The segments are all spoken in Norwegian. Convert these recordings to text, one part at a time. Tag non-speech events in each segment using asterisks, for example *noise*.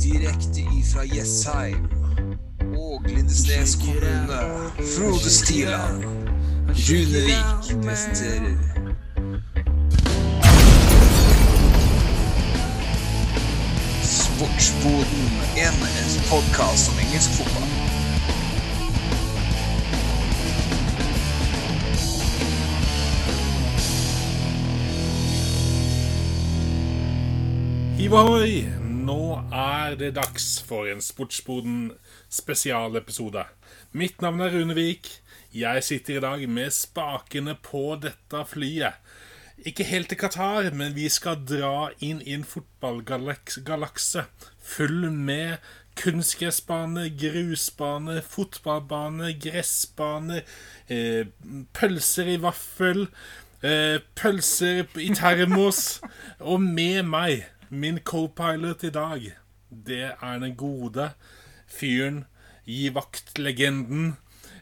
Direkte ifra Jessheim og Lindesnes kommune. Frode Stiland. Runevik presenterer Sportsboden, en podkast om engelsk fotball. Hivohoi! Nå er det dags for en Sportsboden spesialepisode. Mitt navn er Rune Vik. Jeg sitter i dag med spakene på dette flyet. Ikke helt til Qatar, men vi skal dra inn i en fotballgalakse full med kunstgressbane, grusbane, fotballbane, gressbane, eh, pølser i vaffel, eh, pølser i termos, og med meg Min co-pilot i dag, det er den gode fyren, gi vakt-legenden,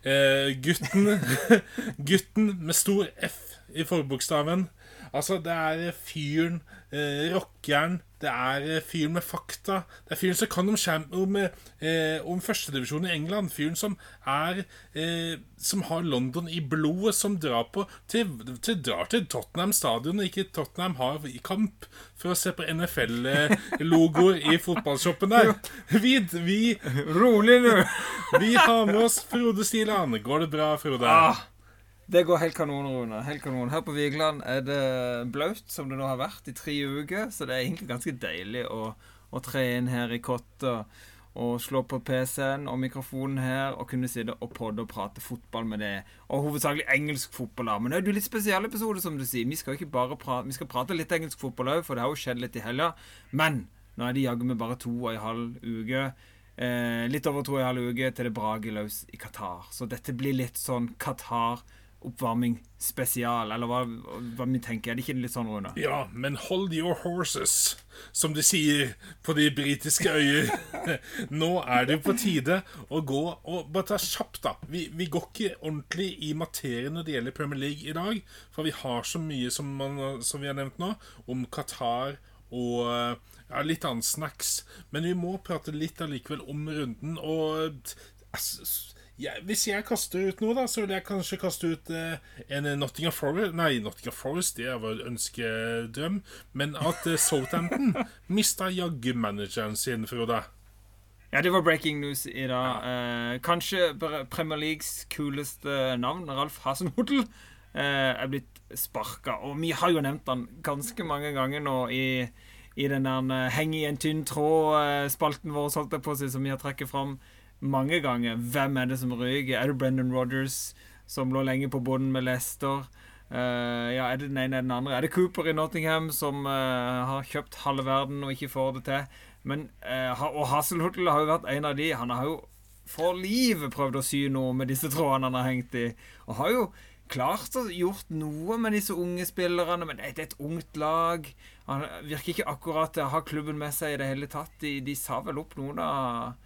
eh, gutten *laughs* Gutten med stor F i forbokstaven. Altså, det er fyren, eh, rockeren, det er eh, fyren med fakta. Det er fyren som kan om, om, eh, om førstedivisjonen i England. Fyren som er eh, Som har London i blodet, som drar på til, til, drar til Tottenham stadion, og ikke Tottenham har i kamp, for å se på NFL-logoer i fotballshoppen der. Vi, vi Rolig nå! Vi har med oss Frode Stiland. Går det bra, Frode? Ah, det går helt kanon, Rune. Helt kanon. Her på Vigeland er det blaut, som det nå har vært i tre uker. Så det er egentlig ganske deilig å, å tre inn her i kotta og slå på PC-en og mikrofonen her og kunne sitte og podde og prate fotball med det. Og hovedsakelig engelsk fotball. Men det er jo litt spesiell episode, som du sier. Vi skal jo ikke bare prate, vi skal prate litt engelsk fotball òg, for det har jo skjedd litt i helga. Men nå er det jaggu meg bare to og en halv uke. Eh, litt over to og en halv uke til det braker løs i Qatar. Så dette blir litt sånn Qatar oppvarming spesial, eller hva, hva vi tenker. Er det ikke litt sånn, Rune? Ja, men hold your horses, som de sier på de britiske øyer. *laughs* Nå er det på tide å gå og bare ta kjapt, da. Vi, vi, går ikke ordentlig i materien når det gjelder Premier League i dag, for vi har så mye som, man, som vi har nevnt nå, om Qatar og ja, litt annen snacks. Men vi må prate litt allikevel om runden. Og ja, hvis jeg kaster ut noe, da, så vil jeg kanskje kaste ut eh, en Nottingham Forest Nei, Nottingham Forest, det var ønskedrøm. Men at eh, Southampton *laughs* mista jaggu manageren sin, Frode. Ja, det var breaking news i dag. Eh, kanskje Premier Leagues kuleste navn, Ralf Hasenhotel, eh, er blitt sparka. Og vi har jo nevnt han ganske mange ganger nå i, i den der uh, 'heng i en tynn tråd'-spalten vår, holdt jeg på å si, som vi har trekket fram mange ganger. Hvem er det som ryker? Er det Brendan Rodgers, som lå lenge på bunnen med Leicester? Uh, ja, er det den ene eller den andre? Er det Cooper i Nottingham, som uh, har kjøpt halve verden og ikke får det til? Men, uh, og Hasselhutl har jo vært en av de. Han har jo for livet prøvd å sy noe med disse trådene han har hengt i. Og har jo klart å gjort noe med disse unge spillerne, men det er et ungt lag. Han virker ikke akkurat til å ha klubben med seg i det hele tatt. De, de sa vel opp noen av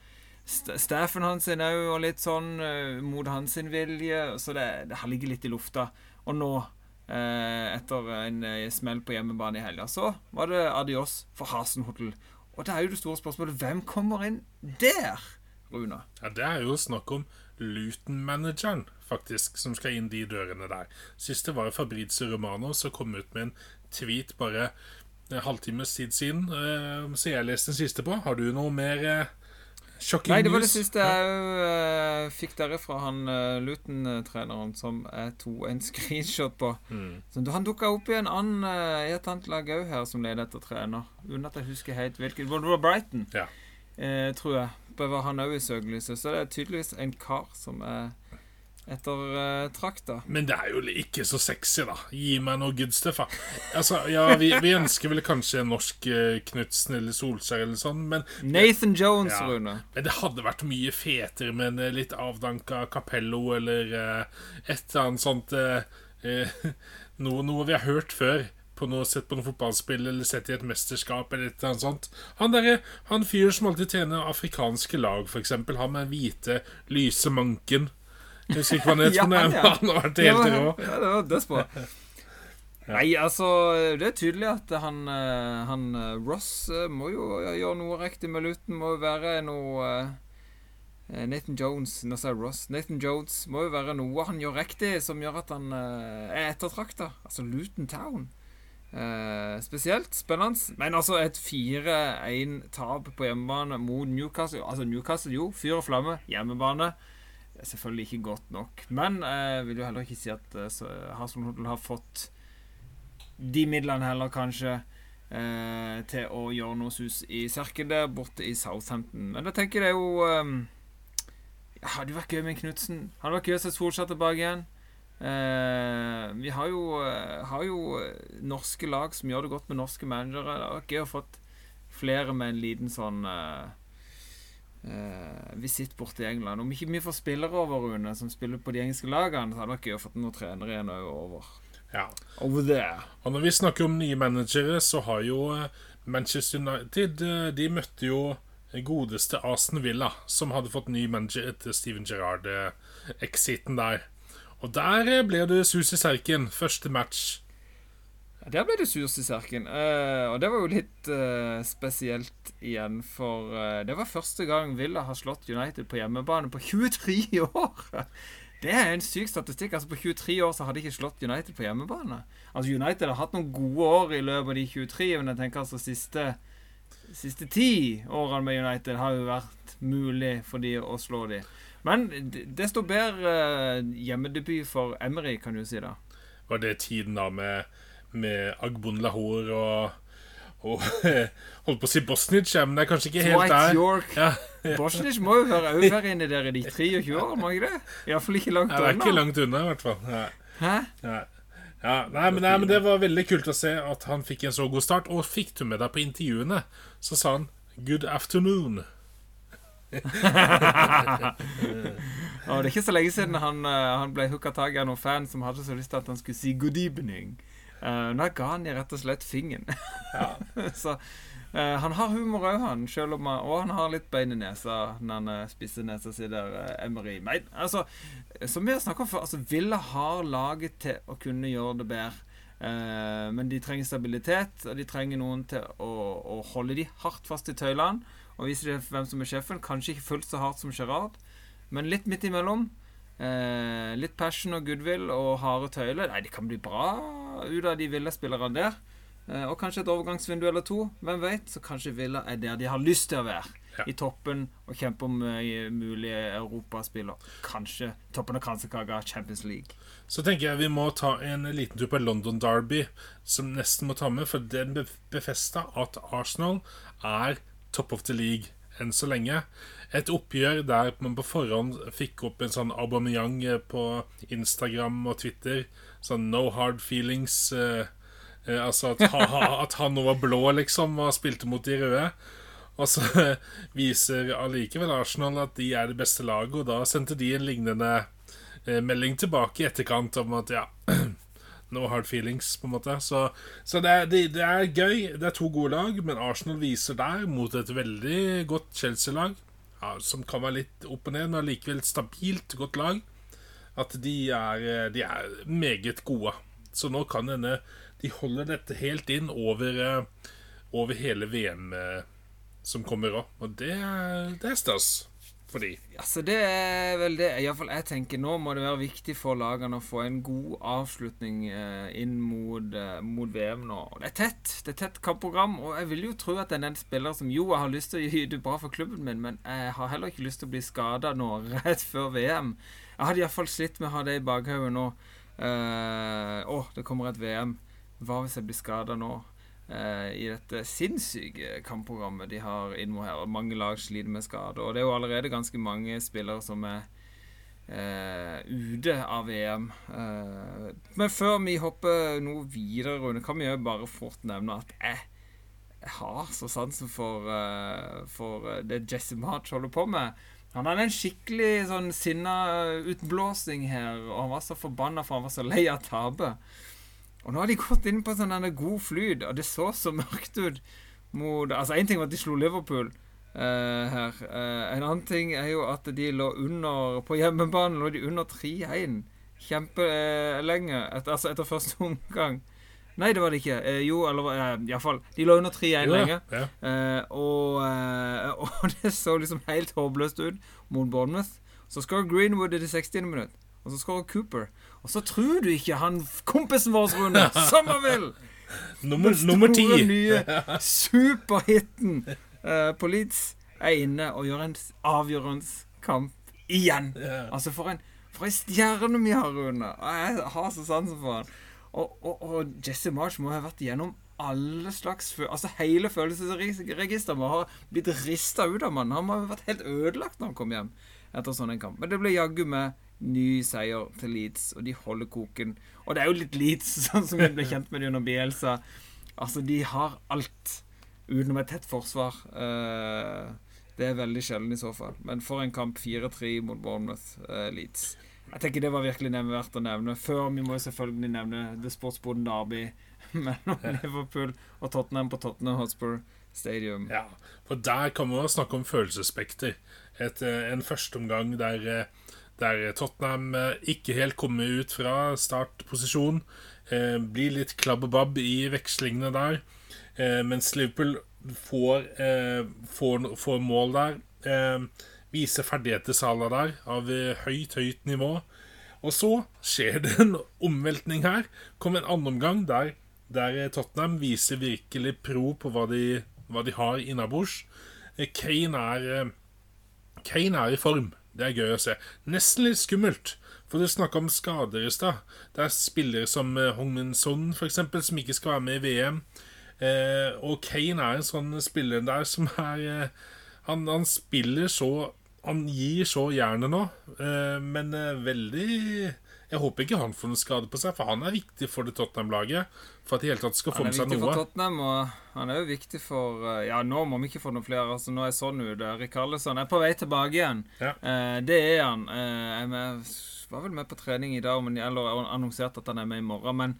staffen hans er òg, og litt sånn uh, mot hans vilje. Så det, det ligger litt i lufta. Og nå, uh, etter en uh, smell på hjemmebane i helga, så var det adios for Hasenhotel. Og det er jo det store spørsmålet hvem kommer inn der, Runa? Ja, Det er jo snakk om Luton-manageren, faktisk, som skal inn de dørene der. Siste var Fabrizio Romano, som kom ut med en tweet bare en halvtimes tid siden. Så jeg leste den siste på. Har du noe mer Shocking Nei, det var det siste jeg uh, fikk derifra han uh, Luton-treneren, som jeg tok en screenshot på. Mm. Så Han dukka opp i en annen uh, i et annet lag òg her, som leder etter trener. Uten at jeg husker helt hvilken. Det var Brighton, ja. tror jeg. Det var han òg i søkelyset. Så det er tydeligvis en kar som er etter uh, trakta. Men det er jo ikke så sexy, da. Gi meg noe good stuff, da. Altså, ja, vi, vi, ønsker vel kanskje en norsk uh, Knutsen eller Solskjær eller sånn, men Nathan Jones, ja, Rune. Men det hadde vært mye fetere med en litt avdanka Capello eller uh, et eller annet sånt *laughs* noe, noe vi har hørt før på noe, sett på noe fotballspill eller sett i et mesterskap eller et eller annet sånt. Han der, han fyren som alltid trener afrikanske lag, f.eks. Han med hvite, lyse manken. Jeg husker ikke hva han het, men han har vært helt rå. Ja, det var dødsbra. *laughs* Nei, altså Det er tydelig at han, eh, han eh, Ross eh, må jo gjøre noe riktig med Luton. Må jo være noe Nathan Jones Nå sa jeg Ross. Nathan Jones må jo være noe han gjør riktig, som gjør at han er ettertrakta. Altså Luton Town. Eh, spesielt spennende. Men altså, et 4-1-tap på hjemmebane mot Newcastle Altså Newcastle, jo, fyr og flamme. Hjemmebane. Selvfølgelig ikke godt nok. Men jeg vil jo heller ikke si at uh, Hotel har fått de midlene heller, kanskje, eh, til å gjøre noe sus i Serkel der borte i Southampton. Men jeg tenker det er jo ja, Det Hadde vært gøy med Knutsen. Hadde vært gøy å se Solskjær tilbake igjen. Eh, vi har jo, har jo norske lag som gjør det godt med norske managere. Det hadde vært gøy å fått flere med en liten sånn uh, uh, visitt borte i England. Om ikke vi får spillere over, Rune, som spiller på de engelske lagene, så hadde det vært gøy å få noen trenere igjen over. Ja. Over there. Og når vi snakker om nye managere, så har jo eh, Manchester United eh, De møtte jo godeste Aston Villa, som hadde fått ny manager etter Steven Gerrard-exiten der. Og der ble det sus i serken. Første match. Der ble det sus i serken. Uh, og det var jo litt uh, spesielt igjen, for uh, det var første gang Villa har slått United på hjemmebane på 23 år. Det er en syk statistikk. Altså På 23 år så hadde de ikke slått United på hjemmebane. Altså United har hatt noen gode år i løpet av de 23, men jeg tenker altså siste siste ti årene med United har jo vært mulig for de å slå de. Men desto bedre eh, hjemmedebut for Emery, kan du si da. Var det tiden da med, med Agbon Lahore og og *laughs* holdt på å si Bosnic, men det er kanskje ikke helt der. York. Ja. *laughs* Bosnic må jo være òg her inni der i de *laughs* 23 år, må ikke det? Iallfall ikke langt Ja, det er ikke unna. langt unna, i hvert fall. Ja. Hæ? Ja. Ja, nei, men, nei, men Det var veldig kult å se at han fikk en så god start. Og fikk du med deg på intervjuene, så sa han 'good afternoon'. Og det er ikke så lenge siden han, eh, han ble hooka tak av noen fans som hadde så lyst til at han skulle si 'good evening'. Uh, da ga han de rett og slett fingeren. *laughs* så uh, han har humor òg, han. Selv om han, og han har litt bein i nesa når han spisser nesa si der, uh, Emery. Men altså, som vi har snakka om før, altså, Villa har laget til å kunne gjøre det bedre. Uh, men de trenger stabilitet, og de trenger noen til å, å holde de hardt fast i tøylene. Og vise dem hvem som er sjefen. Kanskje ikke fullt så hardt som Gerard, men litt midt imellom. Eh, litt passion og goodwill og harde tøyler. Nei, det kan bli bra ut av de ville spillerne der. Eh, og kanskje et overgangsvindu eller to. Hvem vet? Så kanskje Villa er der de har lyst til å være. Ja. I toppen og kjempe om eh, mulige europaspiller. Kanskje toppen av kransekaka Champions League. Så tenker jeg vi må ta en liten tur på London Derby, som nesten må ta med, for den be- befesta at Arsenal er top of the league enn så lenge. Et oppgjør der man på forhånd fikk opp en sånn Aubameyang eh, på Instagram og Twitter. Sånn no hard feelings. Eh, eh, altså at, ha, ha, at han nå var blå, liksom, og spilte mot de røde. Og så *laughs* viser allikevel Arsenal at de er det beste laget, og da sendte de en lignende eh, melding tilbake i etterkant om at ja *clears throat* No hard feelings, på en måte. Så, så det, er, det, det er gøy. Det er to gode lag, men Arsenal viser der mot et veldig godt Chelsea-lag, ja, som kan være litt opp og ned, men allikevel stabilt godt lag, at de er, eh, de er meget gode. Så nå kan denne de holder dette helt inn over, eh, over hele VM eh, som kommer òg. Og det, det er stas for de. Altså Det er vel det Iallfall jeg tenker. Nå må det være viktig for lagene å få en god avslutning eh, inn mot, eh, mot VM nå. Det er tett. Det er tett kampprogram. Og jeg vil jo tro at det er en spiller som jo, jeg har lyst til å gi det bra for klubben min, men jeg har heller ikke lyst til å bli skada nå *laughs* rett før VM. Jeg hadde iallfall slitt med å ha det i bakhodet nå. Å, uh, oh, det kommer et VM. Hva hvis jeg blir skada nå? Eh, i dette sinnssyke kampprogrammet de har innpå her. Og mange lag sliter med skade. Og det er jo allerede ganske mange spillere som er eh, ute av VM. Eh, men før vi hopper noe videre, Rune, kan vi jo bare fort nevne at jeg, har så sansen for, eh, for eh, det Jesse March holder på med. Han hadde en skikkelig sånn sinna utblåsning her, og han var så forbanna for han var så lei av tapet. Og nå har de gått inn på sånn en god flyt, og det så så mørkt ut mot Altså, én ting var at de slo Liverpool uh, her. Uh, en annen ting er jo at de lå under På hjemmebane lå de under 3-1 kjempelenge. Et, altså etter første omgang. Nei, det var det ikke. Eh, jo, eller eh, iallfall. De lå under 3-1 lenge. ja. Eh, og, eh, *laughs* og det så liksom helt håpløst ut mot Bournemouth. Så skårer Greenwood i det 60. minutt. Og så skårer Cooper. Og så tror du ikke han kompisen vår, Rune, *laughs* Sommervill! Nummer, Den nummer ti. store, nye *laughs* superhiten uh, på Leeds er inne og gjør en avgjørende kamp igjen. Yeah. Altså, for en, for en stjerne vi har, Rune. Jeg har så sansen for han. Og, og, og Jesse March må ha vært igjennom alle slags Altså hele følelsesregisteret må ha blitt rista ut av mannen. Han må ha vært helt ødelagt når han kom hjem etter sånn en kamp. Men det ble jaggu med ny seier til Leeds, og de holder koken. Og det er jo litt Leeds, *laughs* sånn som vi ble kjent med det under Bielsa. Altså, de har alt utenom et tett forsvar. Eh, det er veldig sjelden i så fall. Men for en kamp 4-3 mot Bournemouth eh, Leeds. Jeg tenker det var virkelig verdt å nevne. Før vi må jo selvfølgelig nevne The Sportsboden Derby *laughs* mellom Liverpool og Tottenham på Tottenham Hotspur Stadium. Ja, for der kan man snakke om følelsesspekter. Et, eh, en førsteomgang der, der Tottenham eh, ikke helt kommer ut fra startposisjon. Eh, blir litt klabb og babb i vekslingene der. Eh, mens Liverpool får, får, får mål der. Viser ferdigheter Sala der av høyt, høyt nivå. Og så skjer det en omveltning her. Kom en annen omgang der, der Tottenham viser virkelig pro på hva de, hva de har innabords. Kane er Kane er i form. Det er gøy å se. Nesten litt skummelt. For du snakka om skader i stad. Det er spillere som Hongmin Hong-Min Son, eksempel, som ikke skal være med i VM. Eh, og Kane er en sånn spiller der som er eh, han, han spiller så Han gir så jernet nå, eh, men eh, veldig Jeg håper ikke han får noen skade på seg, for han er viktig for det Tottenham-laget. For at de i hele tatt skal få med seg noe. Han er viktig for. Tottenham, og han er jo viktig for eh, Ja, nå må vi ikke få noen flere. Altså, nå er sånn ute. Rikarlison er på vei tilbake igjen. Ja. Eh, det er han. Eh, jeg var vel med på trening i dag, men, eller har annonsert at han er med i morgen. Men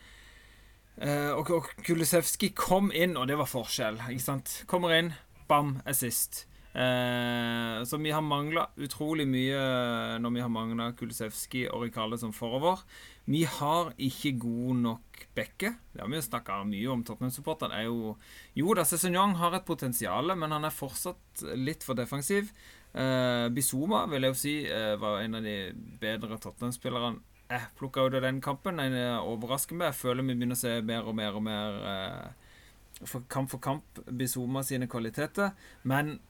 eh, Og, og Kulisevskij kom inn, og det var forskjell. Ikke sant? Kommer inn, bam, assist. Eh, så vi har mangla utrolig mye når vi har mangla Kulisevskij og Rikarlison forover. Vi har ikke god nok bekke. Det har vi jo snakka mye om. Tottenham-supporterne er jo Jo da, Cézignon har et potensial, men han er fortsatt litt for defensiv. Eh, Bizuma vil jeg jo si eh, var en av de bedre Tottenham-spillerne jeg plukka ut av den kampen. En eh, overrasker meg. Jeg føler vi begynner å se mer og mer og mer eh, for kamp for kamp Bizuma sine kvaliteter. Men eh,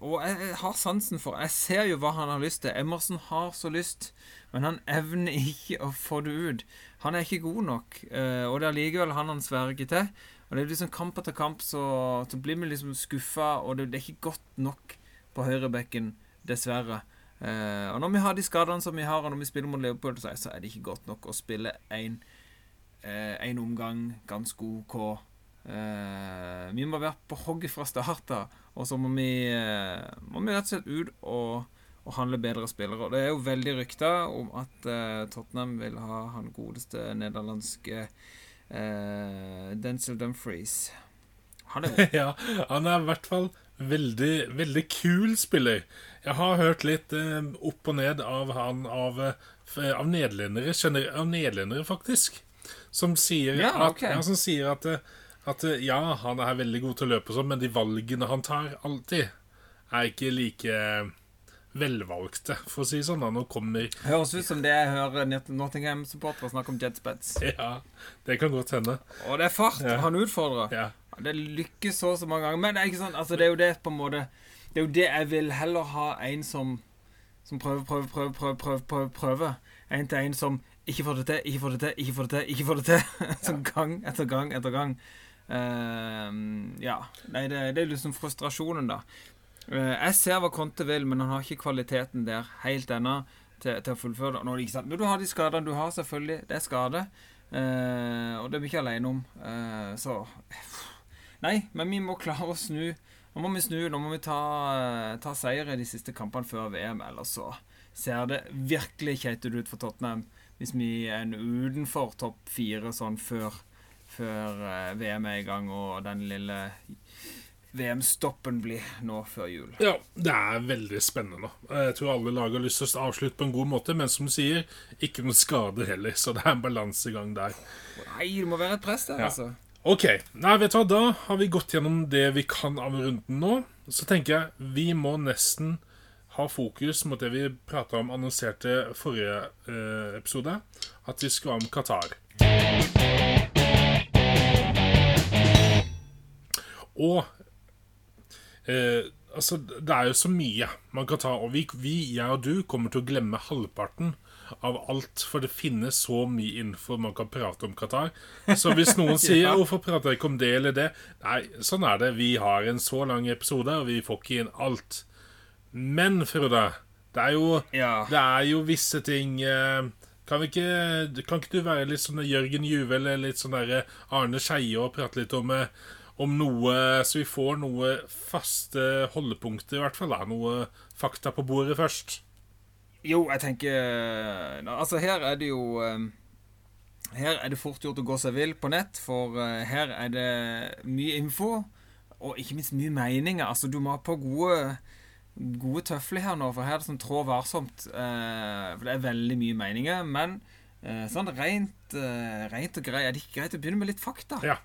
Og jeg, har sansen for Jeg ser jo hva han har lyst til. Emerson har så lyst, men han evner ikke å få det ut. Han er ikke god nok, eh, og det er likevel han han sverger til. Og det er liksom Kamp etter kamp så, så blir vi liksom skuffa, og det, det er ikke godt nok på høyrebekken, dessverre. Eh, og når vi har de skadene som vi har, og når vi spiller mot Liverpool, så er det ikke godt nok å spille én omgang ganske OK. Eh, vi må være på hogget fra start av, og så må vi, eh, må vi rett og slett ut og, og handle bedre spillere. Og Det er jo veldig rykter om at eh, Tottenham vil ha han godeste nederlandske eh, Denzil Dumfries. Han er *laughs* ja, han er i hvert fall veldig, veldig kul spiller. Jeg har hørt litt eh, opp og ned av han av, av nederlendere, av nederlendere faktisk, som sier Ja, at, ja, som sier at, eh, at eh, ja, han er veldig god til å løpe sånn, men de valgene han tar alltid, er ikke like eh, velvalgte, for å si sånn. Nå kommer Høres ut som det jeg hører Nott- Nottingham-supportere snakke om jetspets. *laughs* Ja, det kan godt hende. Og det er fart Ja. han utfordrer. Ja. Det lykkes så så mange ganger. Men det er ikke sånn, altså det er jo det på en måte Det er jo det jeg vil heller ha en som Som prøver, prøver, prøver, prøver, prøver, prøver, prøver. En til en som ikke får det til, ikke får det til, ikke får det til, ikke får det til. *laughs* Sånn gang etter gang etter gang. Ehm, ja. Nei, det, det er liksom frustrasjonen, da. Eh, jeg ser hva Conte vil, men han har ikke kvaliteten der helt ennå til, til å fullføre det. Nå? Men du har de skadene du har, selvfølgelig. Det er skade. Eh, og det er vi ikke alene om. Eh, så Nei, men vi må klare å snu. Nå må vi snu. Nå må vi ta, ta seier i de siste kampene før VM. Ellers så ser det virkelig keitete ut for Tottenham hvis vi er utenfor topp fire sånn før, før eh, VM er i gang og den lille VM-stoppen blir nå før jul? Ja, det er veldig spennende. Jeg tror alle lag har lyst til å avslutte på en god måte, men som du sier, ikke noen skader heller, så det er en balansegang der. Nei, det må være et press der, Ja. altså. Ok, nei, vet du hva, da har vi gått gjennom det vi kan av runden nå. Så tenker jeg vi må nesten ha fokus mot det vi prata om annonserte forrige eh, episode. At vi skal om Qatar. Og eh, Altså, det er jo så mye man kan ta, og vi, vi, jeg og du, kommer til å glemme halvparten av alt, for det finnes så mye info man kan prate om Qatar. Så hvis noen *laughs* sier Ja. 'Hvorfor prater jeg ikke om det eller det?' Nei, sånn er det. Vi har en så lang episode, og vi får ikke inn alt. Men, Frode, det er jo, Ja. det er jo visse ting eh, kan, vi ikke, kan ikke du være litt sånn Jørgen Juve eller litt sånn der Arne Skeie og prate litt om, eh, om noe, så vi får noe faste holdepunkter, i hvert fall? da, Noe fakta på bordet først? Jo, jeg tenker Altså, her er det jo eh, Her er det fort gjort å gå seg vill på nett, for eh, her er det mye info, og ikke minst mye meninger. Altså, du må ha på gode Gode tøfler her nå, for her er det sånn trå varsomt. eh, for det er veldig mye meninger. Men eh, sånn rent, eh, rent og greit Er det ikke greit å begynne med litt fakta? Ja.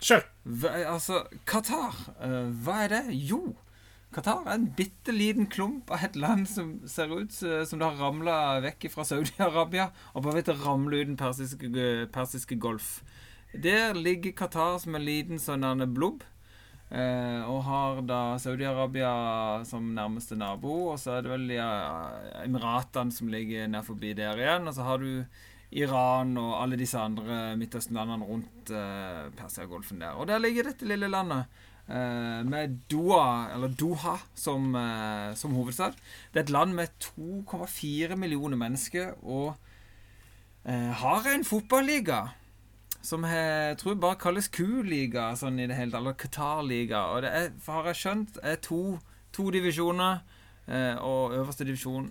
Kjør! Hva, altså, Qatar, eh, hva er det? Jo, Qatar er en bitte liten klump av et land som ser ut eh, som det har ramla vekk fra Saudi-Arabia og bare vet å ramle ut den persiske, persiske golf. Der ligger Qatar som en liten sånn der blubb. Eh, og har da Saudi-Arabia som nærmeste nabo. Og så er det vel ja, Emiratene som ligger nær forbi der igjen. Og så har du Iran og alle disse andre Midtøsten-landene rundt eh, Persiagolfen der. Og der ligger dette lille landet. eh, med Doha, eller Doha som, eh, som hovedstad. Det er et land med 2,4 millioner mennesker og eh, har en fotballiga som jeg tror bare kalles Q-liga sånn i det hele tatt, eller Qatar-liga. Og det er, har jeg skjønt, er to, to divisjoner, eh, og øverste divisjon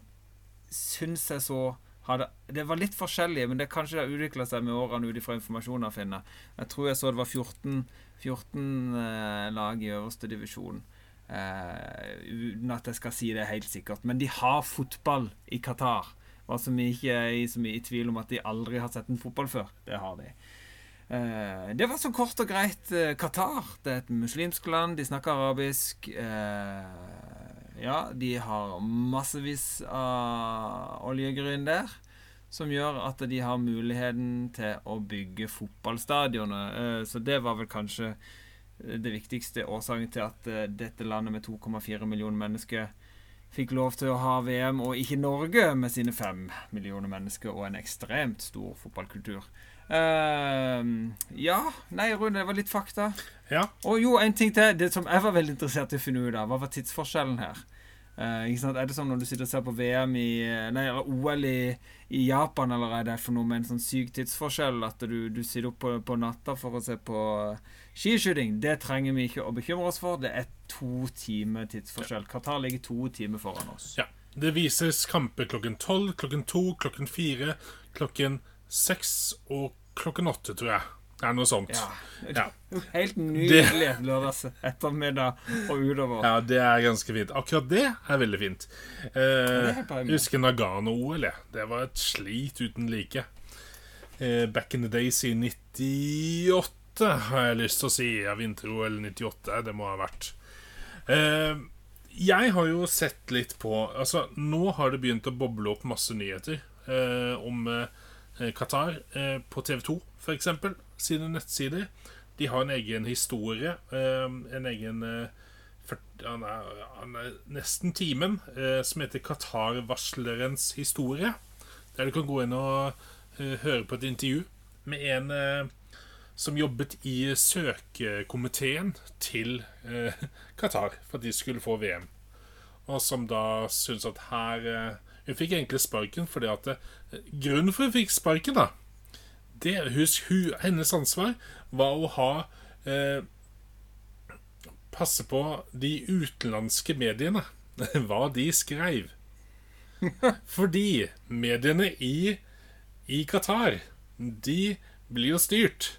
syns jeg så hadde, Det var litt forskjellig, men det kanskje har utvikla seg med årene ut ifra informasjonen jeg finner. Jeg tror jeg så det var 14, 14 eh, lag i øverste divisjon. Eh, uten at jeg skal si det helt sikkert. Men de har fotball i Qatar. Hva som ikke er så mye i tvil om at de aldri har sett en fotball før. Det har de. Eh, det var så kort og greit eh, Qatar. Det er et muslimsk land, de snakker arabisk. Eh, ja, de har massevis av oljegryn der. Som gjør at de har muligheten til å bygge fotballstadioner. Eh, så det var vel kanskje det viktigste årsaken til at eh, dette landet med 2,4 millioner mennesker fikk lov til å ha VM, og ikke Norge med sine fem millioner mennesker og en ekstremt stor fotballkultur. Uh, ja Nei, Rune, det var litt fakta. Ja. Og jo, en ting til. Det som jeg var veldig interessert i å finne ut av, hva var tidsforskjellen her? Uh? Er det sånn når du sitter og ser på VM i Nei, eller OL i, i Japan, eller er det for noe med en sånn syk tidsforskjell at du, du sitter opp på, på natta for å se på skiskyting? Det trenger vi ikke å bekymre oss for. Det er to timer tidsforskjell. Qatar ligger to timer foran oss. ja. Det vises kamper klokken tolv, klokken to, klokken fire, klokken seks og klokken åtte, tror jeg. Er noe sånt. Ja. Ja. *laughs* Helt nydelig lørdags ettermiddag og utover. Ja, det er ganske fint. Akkurat det er veldig fint. Eh, jeg husker Nagano-OL. Det var et slit uten like. Eh, back in the days i 98, har jeg lyst til å si. Ja, Vinter-OL 98. Det må ha vært. Eh, jeg har jo sett litt på Altså, nå har det begynt å boble opp masse nyheter eh, om eh, Qatar eh, på TV2, for eksempel, sine nettsider. De har en egen historie, eh, en egen han, er, han er nesten timen, eh, som heter Qatar-varslerens historie. Der du kan gå inn og eh, høre på et intervju med en eh, som jobbet i søkekomiteen til Qatar for at de skulle få VM. Og som da syntes at her Hun fikk egentlig sparken fordi at Grunnen for hun fikk sparken, da det, husk, hun, Hennes ansvar var å ha eh, Passe på de utenlandske mediene. *laughs* Hva de skrev. *laughs* Fordi mediene i, i Qatar, de blir jo styrt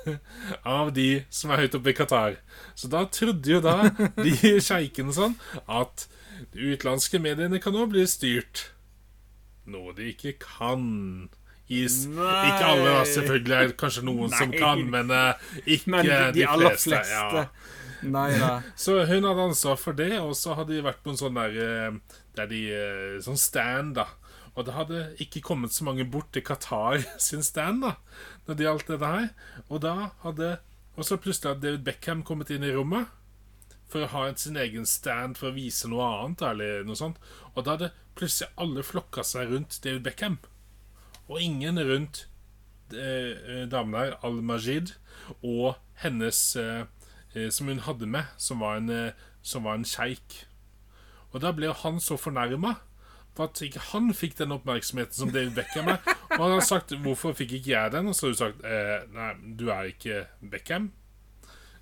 *laughs* av de som er høyt oppe i Qatar. Så da trodde jo da de sjeikene sånn at de utenlandske mediene kan nå bli styrt. Noe de ikke kan. I, s- Nei. ikke alle, da. Selvfølgelig er kanskje noen som kan, men eh, ikke Men de, de, de fleste. fleste. Ja. Nei da. *laughs* Så hun hadde ansvar for det, og så hadde de vært på en sånn der eh, Der de eh, Sånn stand, da. Og det hadde ikke kommet så mange bort til Qatar *laughs* sin stand, da, når det gjaldt dette her. Og da hadde Og så plutselig hadde David Beckham kommet inn i rommet for å ha sin egen stand for å vise noe annet, eller noe sånt. Og da hadde plutselig alle flokka seg rundt David Beckham. Og ingen rundt eh, eh, damen der, Al-Majid, og hennes eh, eh, Som hun hadde med, som var en, eh, som var en sjeik. Og da ble han så fornærma for at ikke han fikk den oppmerksomheten som David Beckham er. Og han har sagt 'Hvorfor fikk ikke jeg den?' Og så har hun sagt eh, 'Nei, du er ikke Beckham'.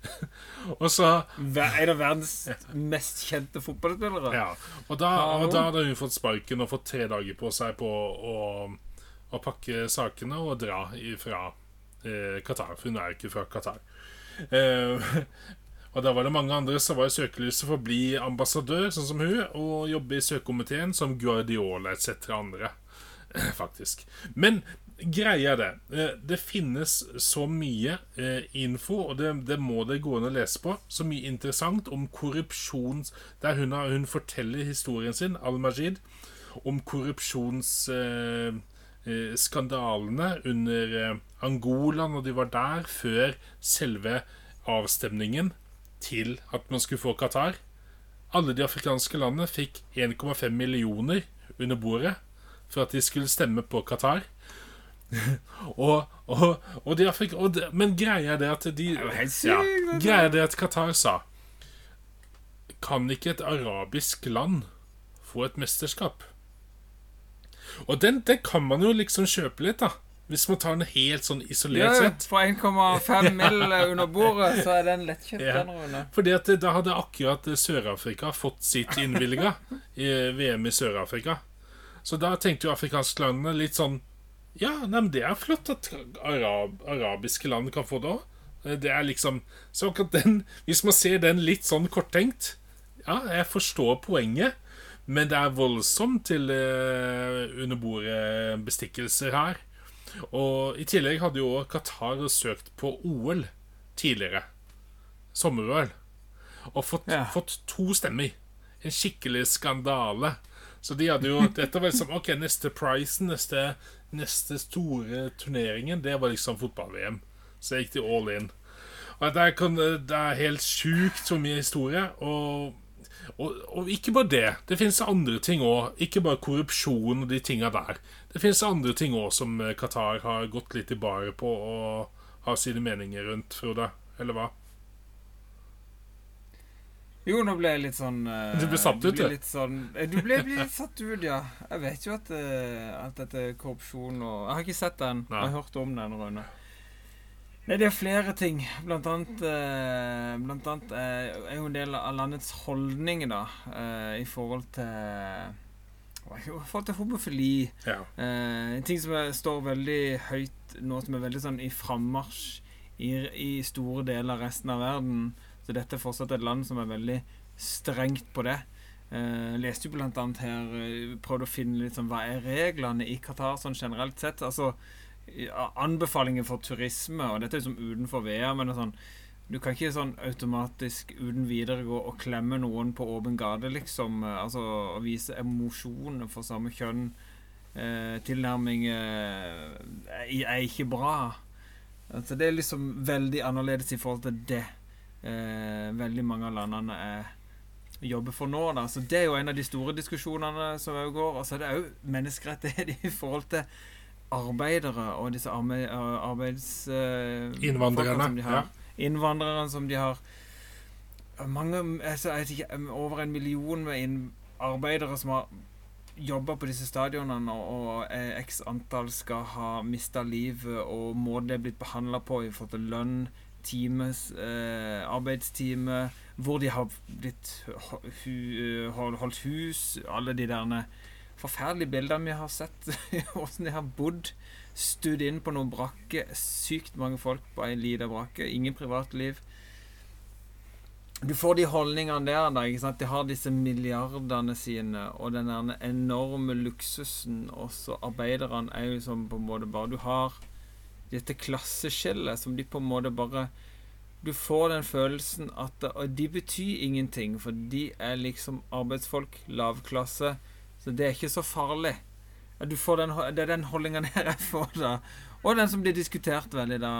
*laughs* og så En av verdens mest kjente fotballspillere. Ja, og da, og da hadde hun fått sparken og fått tre dager på seg på å, å pakke sakene og dra fra eh, Qatar. For hun er ikke fra Qatar. Eh, *laughs* og da var det mange andre som var i søkelyset for å bli ambassadør, sånn som hun, og jobbe i søkekomiteen som Guardiola etc. andre, *laughs* faktisk. Men greia er det. eh, Det finnes så mye eh, info, og det, det må det gå an å lese på. Så mye interessant om korrupsjon Der hun, hun forteller historien sin, Al-Majid, om korrupsjons... eh, skandalene under eh, Angola når de var der, før selve avstemningen til at man skulle få Qatar. Alle de afrikanske landene fikk 1,5 millioner under bordet for at de skulle stemme på Qatar. *laughs* og, og, og de Afrika, og de, Men greia er det at de ja. Greia er det at Qatar sa Kan ikke et arabisk land få et mesterskap? Og den, den kan man jo liksom kjøpe litt, da. Hvis man tar den helt sånn isolert Ja, sett. for 1,5 *laughs* mill. under bordet, så er den lettkjøpt, Ja. den. Fordi at da hadde akkurat Sør-Afrika fått sitt innvilga i VM i Sør-Afrika. Så da tenkte jo afrikanske landene litt sånn Ja, nei, men det er flott at arab, arabiske land kan få det òg. Det er liksom Så akkurat den Hvis man ser den litt sånn korttenkt Ja, jeg forstår poenget, men det er voldsomt til eh, under bordet-bestikkelser her. Og i tillegg hadde jo Qatar søkt på OL tidligere. Sommer-OL. Og fått, Ja. fått to stemmer. En skikkelig skandale. Så de hadde jo *laughs* Dette var liksom Ok, neste prisen, neste, neste store turneringen, det var liksom fotball-VM. Så gikk de all in. Og det er, det er helt sjukt så mye historie. Og, og, og ikke bare det. Det finnes andre ting òg. Ikke bare korrupsjon og de tinga der. Det finnes andre ting òg som eh, Qatar har gått litt i baret på og har sine meninger rundt, Frode. Eller hva? Jo, nå ble jeg litt sånn uh, Du ble satt ut, ble du. litt sånn, eh, Du ble ble litt satt ut, ja. Jeg vet jo at, uh, alt dette korrupsjon og Jeg har ikke sett den. Nei. Jeg har hørt om den, Rune. Nei, det er flere ting. Blant annet, eh, blant annet eh, er jo en del av landets holdninger, da, eh, i forhold til I forhold til homofili. Ja. Eh, en ting som er, står veldig høyt nå, som er veldig sånn i frammarsj i, i store deler av resten av verden. Så dette er fortsatt et land som er veldig strengt på det. Eh, leste jo blant annet her eh, Prøvde å finne litt sånn Hva er reglene i Qatar sånn generelt sett? Altså anbefalinger for turisme, og dette er liksom som utenfor VM, men sånn du kan ikke sånn automatisk uten videre gå og klemme noen på åpen gate, liksom. eh, Altså å vise emosjoner for samme kjønn. Eh, tilnærming eh, er, ikke bra. Altså, det er liksom veldig annerledes i forhold til det eh, veldig mange av landene er jobber for nå. Da. Så Det er jo en av de store diskusjonene som går. Og så er det òg menneskerettigheter i forhold til arbeidere og disse arme, arbeids... eh, Innvandrerne, som de har. ja. Innvandrere som de har mange altså, ikke, Over en million arbeidere som har jobba på disse stadionene, og, og eh, x antall skal ha mista livet, og måten det er blitt behandla på i forhold til lønn, times, eh, arbeidstime, hvor de har blitt eh, holdt hus, alle de der forferdelige bildene vi har sett, *laughs* åssen de har bodd. studd inn på noen brakke. Sykt mange folk på ei lita brakke. Ingen privatliv. Du får de holdningene der. da, ikke sant? De har disse milliardene sine og den enorme luksusen. Og så arbeiderne er jo som på en måte bare Du har dette klasseskillet som de på en måte bare Du får den følelsen at de betyr ingenting, for de er liksom arbeidsfolk, lavklasse. Så det er ikke så farlig. Du får den, det er den holdninga *laughs* jeg får, da. Og den som blir diskutert veldig, da,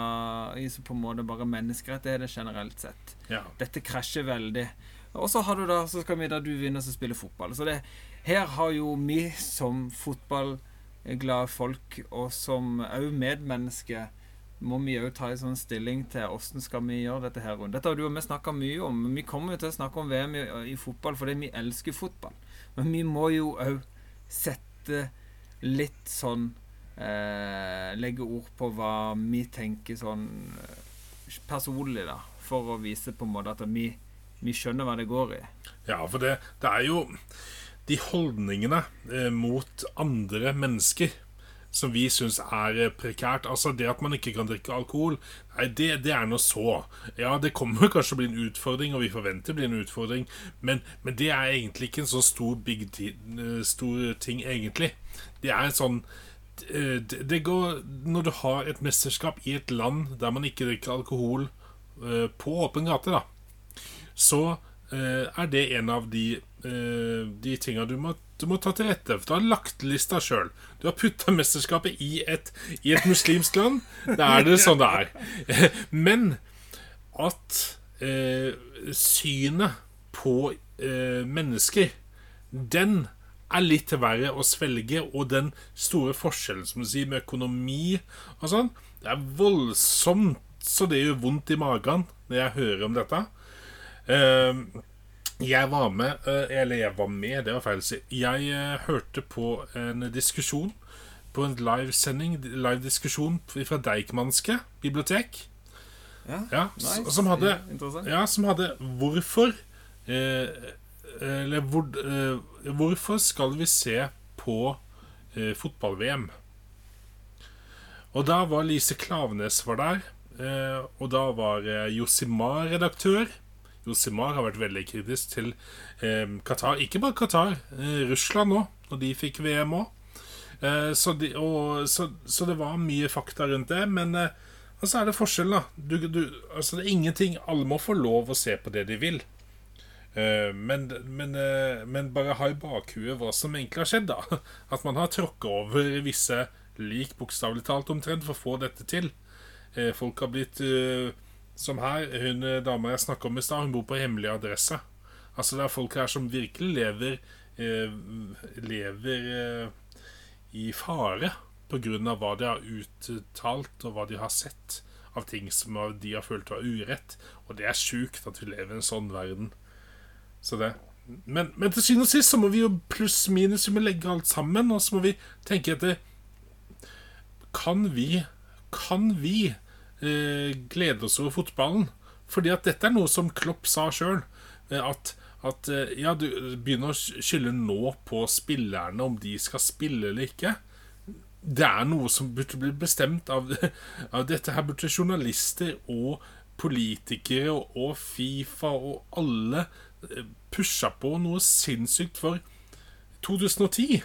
i så på en måte bare menneskerettigheter generelt sett. Ja. Dette krasjer veldig. Og så har du da, så skal vi da du vinner, så spille fotball. Så det, her har jo vi som fotballglade folk, og som òg medmennesker, må vi òg ta en sånn stilling til åssen skal vi gjøre dette her rundt. Dette har du og vi snakka mye om. Vi kommer jo til å snakke om VM i, i fotball fordi vi elsker fotball. Men vi må jo òg sette litt sånn eh, Legge ord på hva vi tenker sånn eh, personlig, da. For å vise på en måte at vi, vi skjønner hva det går i. Ja, for det, det er jo de holdningene eh, mot andre mennesker som vi syns er eh, prekært. Altså det at man ikke kan drikke alkohol, nei, det, det er nå så. Ja, det kommer kanskje å bli en utfordring, og vi forventer det blir en utfordring, men, men det er egentlig ikke en så stor, big eh, stor ting, egentlig. Det er en sånn eh, det går Når du har et mesterskap i et land der man ikke drikker alkohol på åpen gate, da, så er det en av de, eh, de tinga du du må ta til rette. For du har lagt lista sjøl. Du har putta mesterskapet i et, i et muslimsk land. Da er det sånn det er. *laughs* Men at eh, synet på eh, mennesker, den er litt verre å svelge. Og den store forskjellen som du sier med økonomi og sånn, det er voldsomt så det gjør vondt i magen når jeg hører om dette. Eh, jeg var med eh, Eller jeg var med, det var feil å si. Jeg eh, hørte på en diskusjon på en livesending, live-diskusjon fra Deichmanske bibliotek. Ja, Ja, nice. som hadde Ja, som hadde Hvorfor eh, Eller hvor, eh, Hvorfor skal vi se på eh, fotball-VM? Og da var Lise Klavenes var der. Eh, og da var eh, Josimar redaktør. Josimar har vært veldig kritisk til eh, Qatar. Ikke bare Qatar, eh, Russland òg, når de fikk VM òg. Eh, så, de, så, så det var mye fakta rundt det. Men eh, og så er det forskjell, da. Du, du, altså, det er ingenting Alle må få lov å se på det de vil. Eh, men, men, eh, men bare ha i bakhuet hva som egentlig har skjedd. da *laughs* At man har tråkka over visse lik, bokstavelig talt, omtrent, for å få dette til. Eh, folk har blitt Som her, hun eh, dama jeg snakka om i stad, hun bor på hemmelig adresse. Altså Det er folk her som virkelig lever eh, Lever eh, i fare av hva de har uttalt, og hva de har sett av ting som de har følt var urett. Og det er sjukt at vi lever i en sånn verden. Så det men, men til syvende og sist så må vi jo pluss-minus Vi må legge alt sammen, og så må vi tenke etter Kan vi Kan vi glede oss over fotballen? Fordi at dette er noe som Klopp sa sjøl. At, at eh, ja, du begynner å skylde nå på spillerne om de skal spille eller ikke. Det er noe som burde bli bestemt av, *laughs* av dette. Her burde journalister og politikere og, og Fifa og alle eh, pusha på noe sinnssykt for 2010.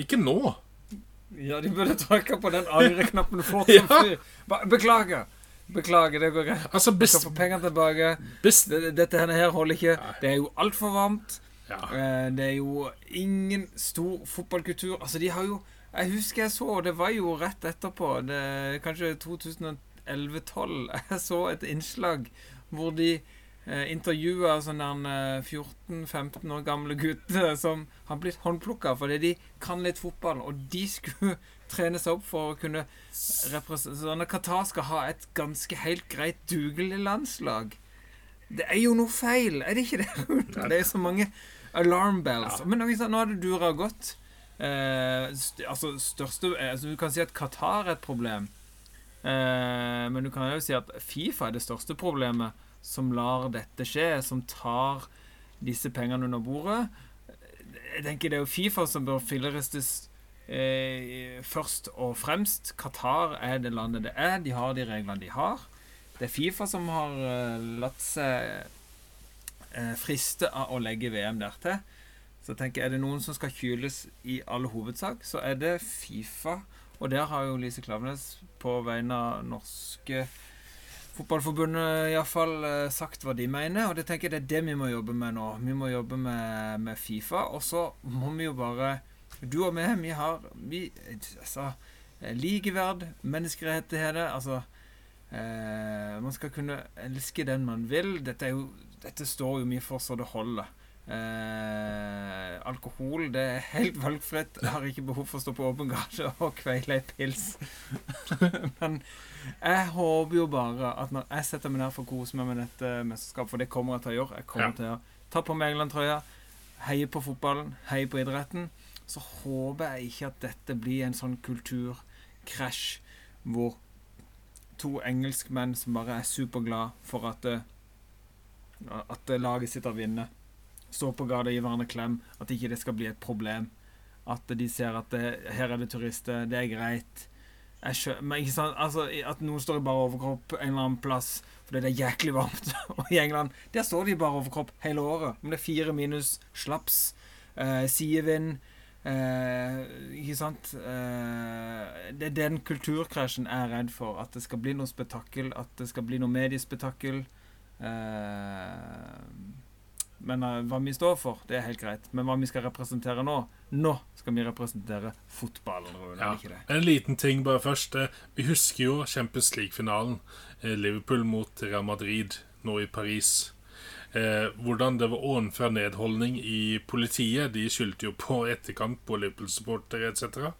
Ikke nå. Ja, de burde trykke på den *laughs* angreknappen fort som fy. Beklager. Beklager, det går greit. *laughs* Altså, best, skal få pengene tilbake. best Dette her holder ikke. Det er jo altfor varmt. ja. Eh, Det er jo ingen stor fotballkultur. Altså, de har jo Jeg husker jeg så, det var jo rett etterpå, det, kanskje 2011-12, *laughs* jeg så et innslag hvor de eh, intervjua sånne 14-15 år gamle gutter som har blitt håndplukka fordi de kan litt fotball, og de skulle *laughs* trene seg opp for å kunne representere Sånn at Qatar skal ha et ganske helt greit dugelig landslag. Det er jo noe feil, er det ikke det? *laughs* Det er så mange alarm bells. Men nå, har det dura godt. Eh, st altså største eh, altså, Du kan si at Qatar er et problem. Eh, men du kan jo si at Fifa er det største problemet som lar dette skje, som tar disse pengene under bordet. Jeg tenker Det er jo Fifa som bør filleristes eh, først og fremst. Qatar er det landet det er. De har de reglene de har. Det er Fifa som har eh, latt seg eh, friste av å legge VM der til. Så jeg tenker, er det noen som skal kyles i all hovedsak, så er det Fifa. Og der har jo Lise Klaveness på vegne av norske Fotballforbundet iallfall eh, sagt hva de mener, og det tenker jeg det er det vi må jobbe med nå. Vi må jobbe med, med Fifa, og så må vi jo bare Du og meg, vi har vi, altså, eh, likeverd, menneskerettigheter Altså eh, Man skal kunne elske den man vil. Dette, er jo, dette står jo mye for så det holder. Eh, alkohol det er helt valgfritt. Jeg har ikke behov for å stå på åpen gate og kveile ei pils. *laughs* Men jeg håper jo bare at når jeg setter meg ned for å kose meg med dette mesterskapet, for det kommer jeg til å gjøre Jeg kommer Ja. til å ta på meg England-trøya, heie på fotballen, heie på idretten. Så håper jeg ikke at dette blir en sånn kulturkrasj hvor to engelskmenn som bare er superglad for at at laget sitt har vunnet, står på gata og gi hverandre klem, at ikke det skal bli et problem. At de ser at det, her er det turister, det er greit. Skjø men ikke sant, altså, At noen står i bare overkropp en eller annen plass fordi det er jæklig varmt. *laughs* Og i England der står de i bare overkropp hele året. Om det er fire minus slaps, eh, sidevind eh, Ikke sant? Eh, det er den kulturkrasjen jeg er redd for. At det skal bli noe spetakkel. At det skal bli noe mediespetakkel. Eh, men eh, hva vi står for, det er helt greit. Men hva vi skal representere nå Nå skal vi representere fotballen, Rune. Ja. Ikke det? En liten ting bare først. Eh, Vi husker jo Champions League-finalen. eh, Liverpool mot Real Madrid nå i Paris. Eh, hvordan det var ovenfra nedholdning i politiet. De skyldte jo på etterkant på Liverpool-supportere etc.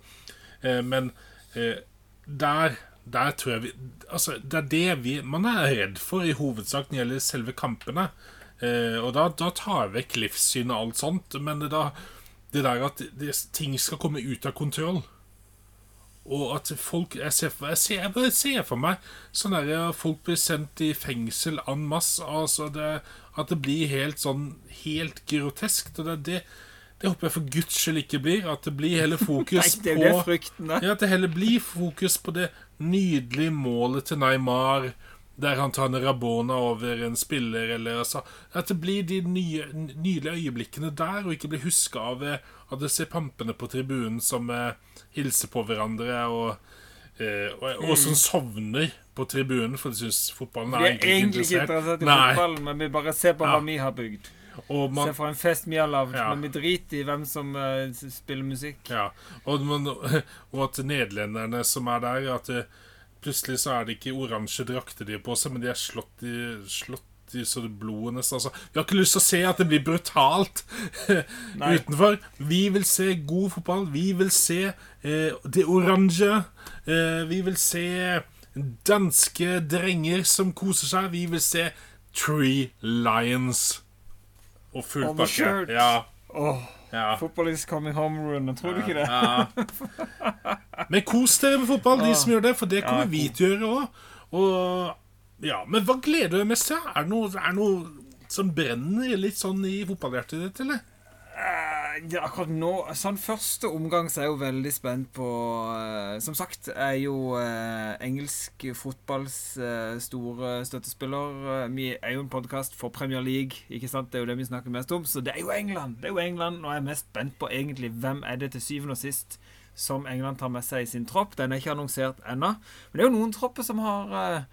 Eh, men eh, der, der tror jeg vi Altså, det er det vi man er redd for i hovedsak når det gjelder selve kampene. Eh, og da, da tar jeg vekk livssyn og alt sånt. Men det, da, det der at det, ting skal komme ut av kontroll og at folk Jeg ser for, jeg ser, jeg ser for meg sånn der folk blir sendt i fengsel en masse. Altså det, at det blir helt sånn Helt groteskt. Og det, det, det håper jeg for guds skyld ikke blir. At det blir heller *laughs* fokus Nei, det på ja, At det heller blir fokus på det nydelige målet til Neymar, der han tar en Rabona over en spiller, eller altså At det blir de nye, nydelige øyeblikkene der, og ikke blir huska av eh, at du ser pampene på tribunen som eh, hilser på hverandre, og, eh, og, og som sovner på tribunen, for de syns fotballen er egentlig egentlig ikke interessert. i fotballen, men vi bare ser på Ja. hva vi har bygd. Og man, Se for en fest vi har lagd, Ja. men vi driter i hvem som uh, spiller musikk. Ja, og, man, *laughs* og at nederlenderne som er der At det, plutselig så er det ikke oransje drakter de har på seg, men de er slått i, slått i så det blodet nesten altså. Vi har ikke lyst til å se at det blir brutalt *laughs* utenfor. Vi vil se god fotball. Vi vil se eh, det oransje. Eh, vi vil se danske drenger som koser seg. Vi vil se Tree Lions. Og full pakke. Ja, Åh, ja. Football is coming home, Rune. Tror du ikke det? Ja. *laughs* Men kos dere med fotball, de som gjør det, for det kommer Ja, vi til å gjøre òg. Og ja, Men hva gleder du deg mest til? Er det noe, er det noe som brenner litt sånn i fotballhjertet ditt, eller? Eh, ja, akkurat nå Sånn første omgang så er jeg jo veldig spent på uh, Som sagt, er jo uh, engelsk fotballs uh, store støttespiller. Vi er jo en podkast for Premier League, ikke sant? Det er jo det vi snakker mest om. Så det er jo England. Det er jo England er jeg mest spent på egentlig hvem er det til syvende og sist som England tar med seg i sin tropp. Den er ikke annonsert ennå. Men det er jo noen tropper som har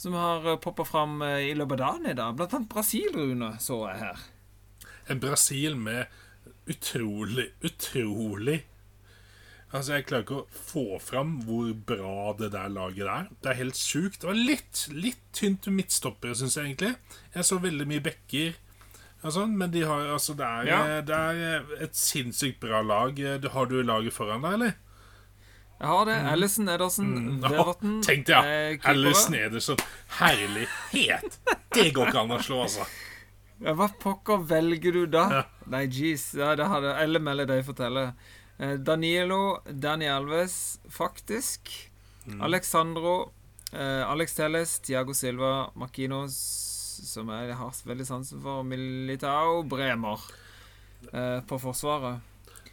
som har poppa fram i løpet av dagen i dag. Blant annet Brasil, Rune, så jeg her. En Brasil med utrolig, utrolig Altså, Jeg klarer ikke å få fram hvor bra det der laget er. Det er helt sjukt. Det var litt, litt tynt midtstoppere, syns jeg egentlig. Jeg så veldig mye bekker og sånn, men de har, altså, det, er, Ja. det er et sinnssykt bra lag. Har du laget foran deg, eller? Jeg har det. Ellison, Ederson, mm. Mm. Tenk det, ja. Alice Nederson. Herlighet! Det går ikke an å slå, altså. Ja, hva pokker velger du da? Ja. Nei, jeez. Ja, det hadde Eller Melle deg fortelle. Eh, Danilo, Danny Alves, faktisk. Mm. Alexandro, eh, Alex Telles, Tiago Silva, Makinos, som jeg har veldig sansen for, Militao, Bremer eh, på Forsvaret.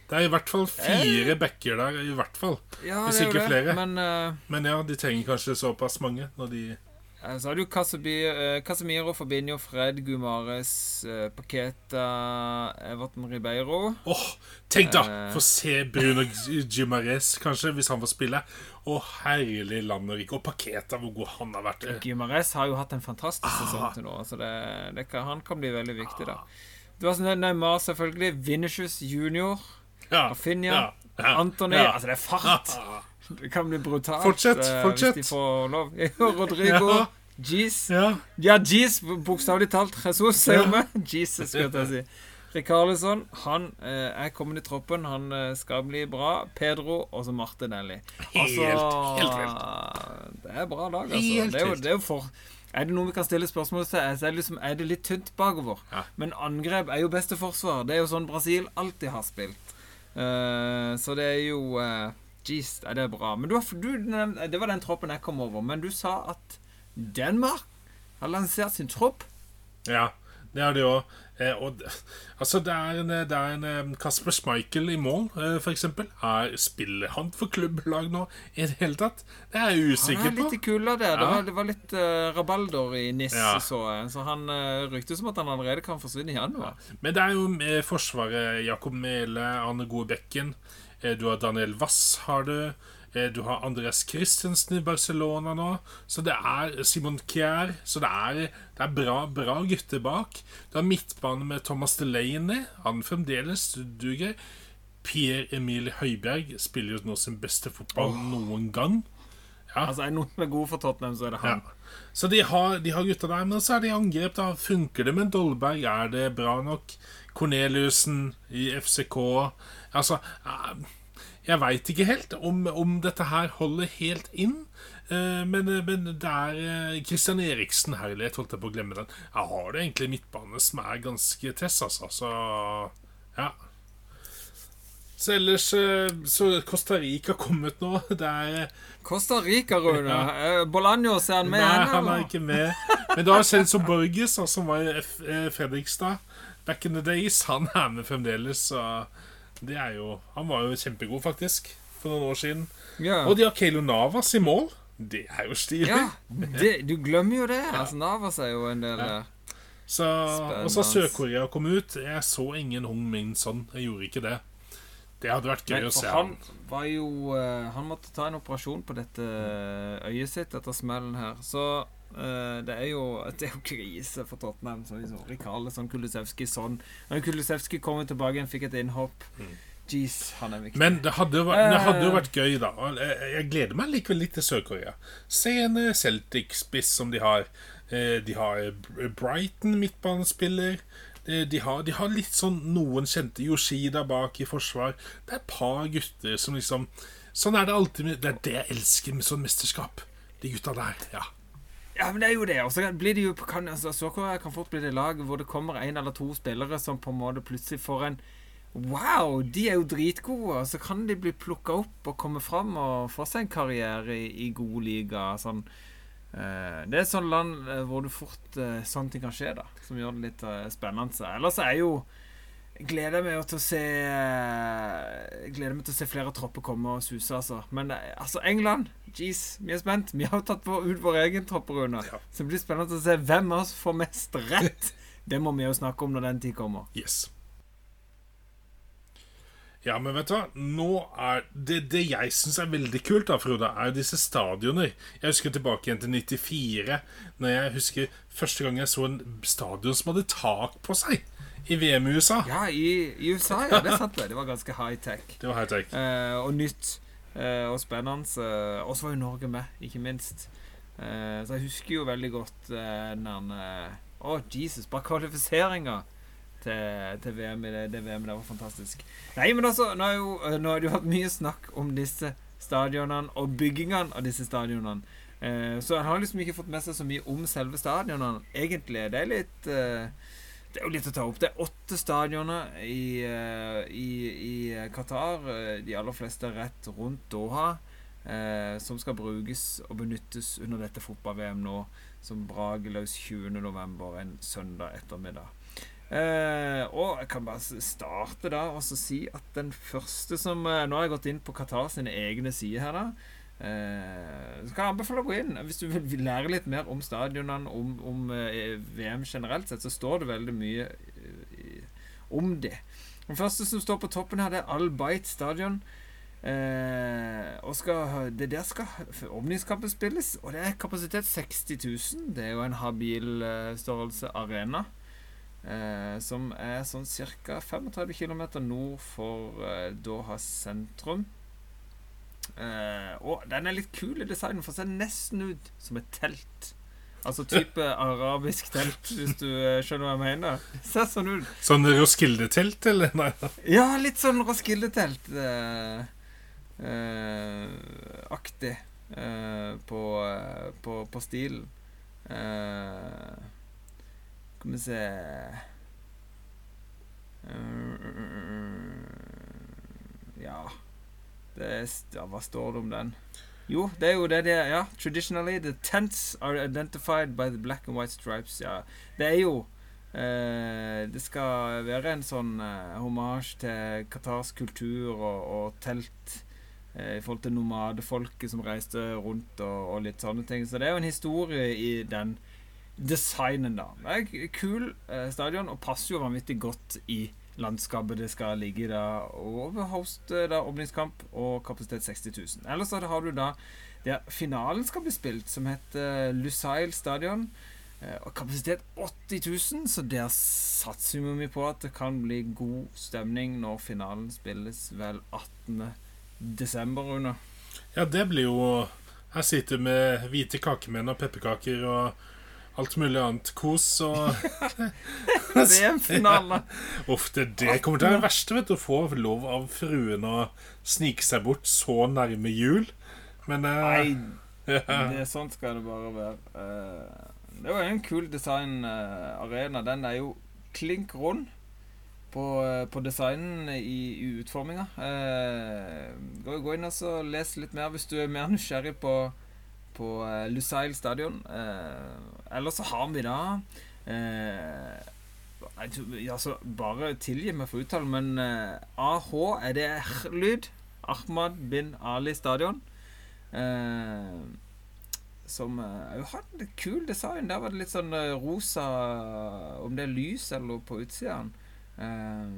Det er i hvert fall fire backer der, i hvert fall. Ja, Hvis ikke det, flere. Men uh, Men ja, de trenger kanskje såpass mange når de Eh, Så har du eh, Casemiro, Fabinho, Fred, Gumares, Paketa, Paqueta, Everton Ribeiro. Åh, tenk da! Eh. Få se Bruno Gimares, kanskje, hvis han får spille. Å, herlig land og rike. Og Paketa, hvor god han har vært. Gumares har jo hatt en fantastisk sesong til nå, så det, det kan, han kan bli veldig viktig, da. Du har Neymar, selvfølgelig. Vinicius junior. Ja, Rafinha. ja, ja, Antony. ja. Altså, det er fart! Det kan bli brutalt Fortsett, eh, fortsett. hvis de får lov. *laughs* Rodrigo. Ja. Jeez. Ja. Ja, jeez, bokstavelig talt. Jesus, sier Ja. vi. Jesus, skal jeg si. Rikarlison, han eh, er kommet i troppen. Han eh, skal bli bra. Pedro og så Martinelli. Altså, Helt- helt vilt. Det er bra lag, altså. Helt det, er jo, det er jo for Er det noe vi kan stille spørsmål til, så er det, liksom, er det litt tynt bakover. Ja. Men angrep er jo beste forsvar. Det er jo sånn Brasil alltid har spilt. Uh, så det er jo eh, Jeez, er det bra. Men du, du, det var den troppen jeg kom over. Men du sa at Danmark har lansert sin tropp. Ja, det har det òg. Eh, og altså, det er en, det er en eh, Kasper Schmeichel i mål, eh. Er, spiller han for klubblag nå i det hele tatt? Det er jeg Han er litt i kulda der. Det var, det var litt uh, rabalder i NIS, Ja. så jeg. Så han uh, ryktes som at han allerede kan forsvinne i januar. Men det er jo med Forsvaret. Jakob Mele, Arne Gode Bekken. Eh, du har Daniel Wass, har du. Eh, du har Andreas Christensen i Barcelona nå. Så det er Simon Kjær. Så det er, det er bra, bra gutter bak. Du har midtbane med Thomas Delaney. Han fremdeles duger. Pierre-Emil Høibjerg spiller jo nå sin beste fotball noen gang. Altså, Er noen er god for Tottenham, så er det han. Ja. Så de har, de har gutta der, men så er det angrep. da Funker det med Dolberg? Er det bra nok? Corneliussen i FCK Altså eh, Jeg veit ikke helt om, om dette her holder helt inn. Eh, Men, men det er eh, Christian Eriksen herlighet, holdt jeg på å glemme den. Jeg har det egentlig midtbane som er ganske tess, altså. Så ja. Så ellers eh, Så Costa Rica har kommet nå. *laughs* Det er Costa Rica, Rune. Ja. Bolaños, er han med? Nei, han er ikke med. Men da er Celso Borges, som var i eh, Fredrikstad back in the days, han er med fremdeles. Så det er jo Han var jo kjempegod, faktisk, for noen år siden. Ja. Og de har Keilo Navas i mål. Det er jo stilig. ja det, du glemmer jo det. Altså, Navas er jo en del ja. Så, og så. Sør-Korea kom ut. Jeg så ingen Hong Min Son. Jeg gjorde ikke det. Det hadde vært gøy Men å se han. var jo eh, Han måtte ta en operasjon på dette øyet sitt etter smellen her. Så eh, det er jo Det er jo krise for Tottenham. Så liksom, sånn Kulusevski, sånn. Når Kulusevski kommer tilbake igjen, fikk et innhopp. Jeez, han er viktig. Men det hadde, vært, det hadde jo Eh. vært gøy, da. Jeg jeg gleder meg likevel litt til Sør-Korea. Se en eh, Celtic-spiss som de har. Eh, De har Brighton midtbanespiller. Eh, De har, de har litt sånn noen kjente Yoshida bak i forsvar. Det er et par gutter som liksom Sånn er det alltid. Det er det jeg elsker med sånn mesterskap. De gutta der. Ja. Ja, men det er jo det. Og så blir det jo kan, altså, Sør-Korea kan fort bli det laget hvor det kommer en eller to spillere som på en måte plutselig får en Wow, de er jo dritgode! Og så kan de bli plukka opp og komme fram og få seg en karriere i, i god liga. Sånn. Eh, det er et sånt land eh, hvor du fort eh, sånne ting kan skje, da. Som gjør det litt spennende. Ellers er jo Gleder meg til å se eh, Gleder meg til å se flere tropper komme og suse, altså. Men eh, altså, England Jeez, vi er spent. Vi har jo tatt ut vår egen tropperunde. Ja. Så det blir spennende å se hvem av oss får mest rett. *laughs* Det må vi jo snakke om når den tid kommer. Yes. Ja, men vet du hva? Nå er Det, det jeg syns er veldig kult, da, Frode, er disse stadioner. Jeg husker tilbake igjen til 94, når jeg husker første gang jeg så en stadion som hadde tak på seg, i VM i USA. Ja, i, i USA, ja. Det er sant, det. Det var ganske high tech. Det var high tech. Eh, og nytt eh, og spennende. Eh, og så var jo Norge med, ikke minst. Eh, så jeg husker jo veldig godt eh, den Å, oh, Jesus, bare kvalifiseringa til, til VM i det, det VM der var fantastisk. Nei, men altså, nå har jo eh, nå har det jo vært mye snakk om disse stadionene og byggingene av disse stadionene. Eh, så en har liksom ikke fått med seg så mye om selve stadionene, egentlig. Det er litt eh, det er jo litt å ta opp. Det er åtte stadioner i, eh, i, i Qatar. eh, De aller fleste rett rundt Doha. eh, som skal brukes og benyttes under dette fotball-VM nå, som brageløs løs 20.11. en søndag ettermiddag. Eh, og jeg kan bare starte da og si at den første som eh, Nå har jeg gått inn på Qatar sine egne sider her, da. Eh, så kan jeg anbefale å gå inn. Hvis du vil lære litt mer om stadionene, om, om eh, VM generelt sett, så står det veldig mye eh, om det. Den første som står på toppen her, det er Al Bait stadion. Og skal, det der skal åpningskampen spilles, og det er kapasitet 60 000. Det er jo en habil størrelse arena. Som er sånn ca. 35 km nord for Doha sentrum. Eh, og den er litt kul i designen, for det ser nesten ut som et telt. Altså type *laughs* arabisk telt, hvis du eh, skjønner hva jeg mener. Ser sånn ut. Sånn Roskilde-telt, eller? Nei. Ja, litt sånn Roskilde-telt uh, uh, aktig uh, på, på, på stilen. Skal vi se Ja er, ja, Hva står det om den? Jo, det er jo det det er. Ja. Traditionally, the tents are identified by the black and white stripes. Ja, det er jo eh, Det skal være en sånn eh, hommage til Qatars kultur og, og telt eh, i forhold til nomadefolket som reiste rundt og, og litt sånne ting. Så det er jo en historie i den designen, da. Det er kul eh, stadion og passer jo vanvittig godt i landskapet det skal ligge da, og host da åpningskamp og kapasitet 60 000. Ellers så har du da der finalen skal bli spilt, som heter Lusail stadion. eh, Og kapasitet 80 000, så der satser vi på at det kan bli god stemning når finalen spilles vel 18. desember, Rune. Ja, det blir jo Her sitter vi med hvite kakemenn og pepperkaker og alt mulig annet kos og *laughs* *laughs* VM-finale. Uff, det, det kommer til å være det verste, vet du. Å få lov av fruen å snike seg bort så nærme jul. Men uh, Nei, ja. det sånn skal det bare være. Uh, det var en kul designarena. Den er jo klink rund på, eh, på designen i, i utforminga. Uh, gå, gå inn og så les litt mer hvis du er mer nysgjerrig på, på eh, Lusail stadion. Eh, ellers så har vi da eh, altså, Bare tilgi meg for uttalen, men eh, AH er det R-lyd. Ahmad bin Ali stadion. Eh, som òg uh, hadde kul design. Der var det litt sånn eh, rosa Om det er lys eller på utsida. Uh,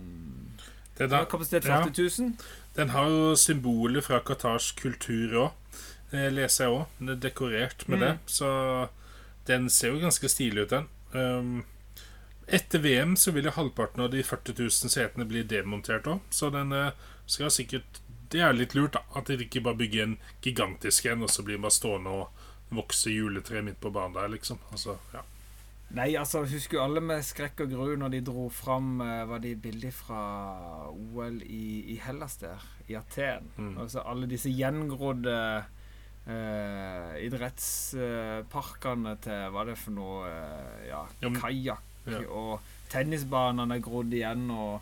det da, kapasitet ja. 40 000. Den har jo symboler fra Qatars kultur òg. Det leser jeg òg. Den er dekorert med Mm. det. Så den ser jo ganske stilig ut, den. Um, etter VM så vil jo halvparten av de 40 000 setene bli demontert òg. Så den eh, skal sikkert Det er litt lurt, da. At de ikke bare bygger en gigantisk en, og så blir bare stående og vokse juletre midt på banen der, liksom. Altså, ja. Nei, altså, husker jo alle med skrekk og gru når de dro fram uh, Var de bilder fra OL i, i Hellas der? I Aten. Mm. Altså alle disse gjengrodde uh, idrettsparkene til Hva er det for noe? eh, ja, Ja, kajakk ja. og tennisbanene er grodd igjen. Og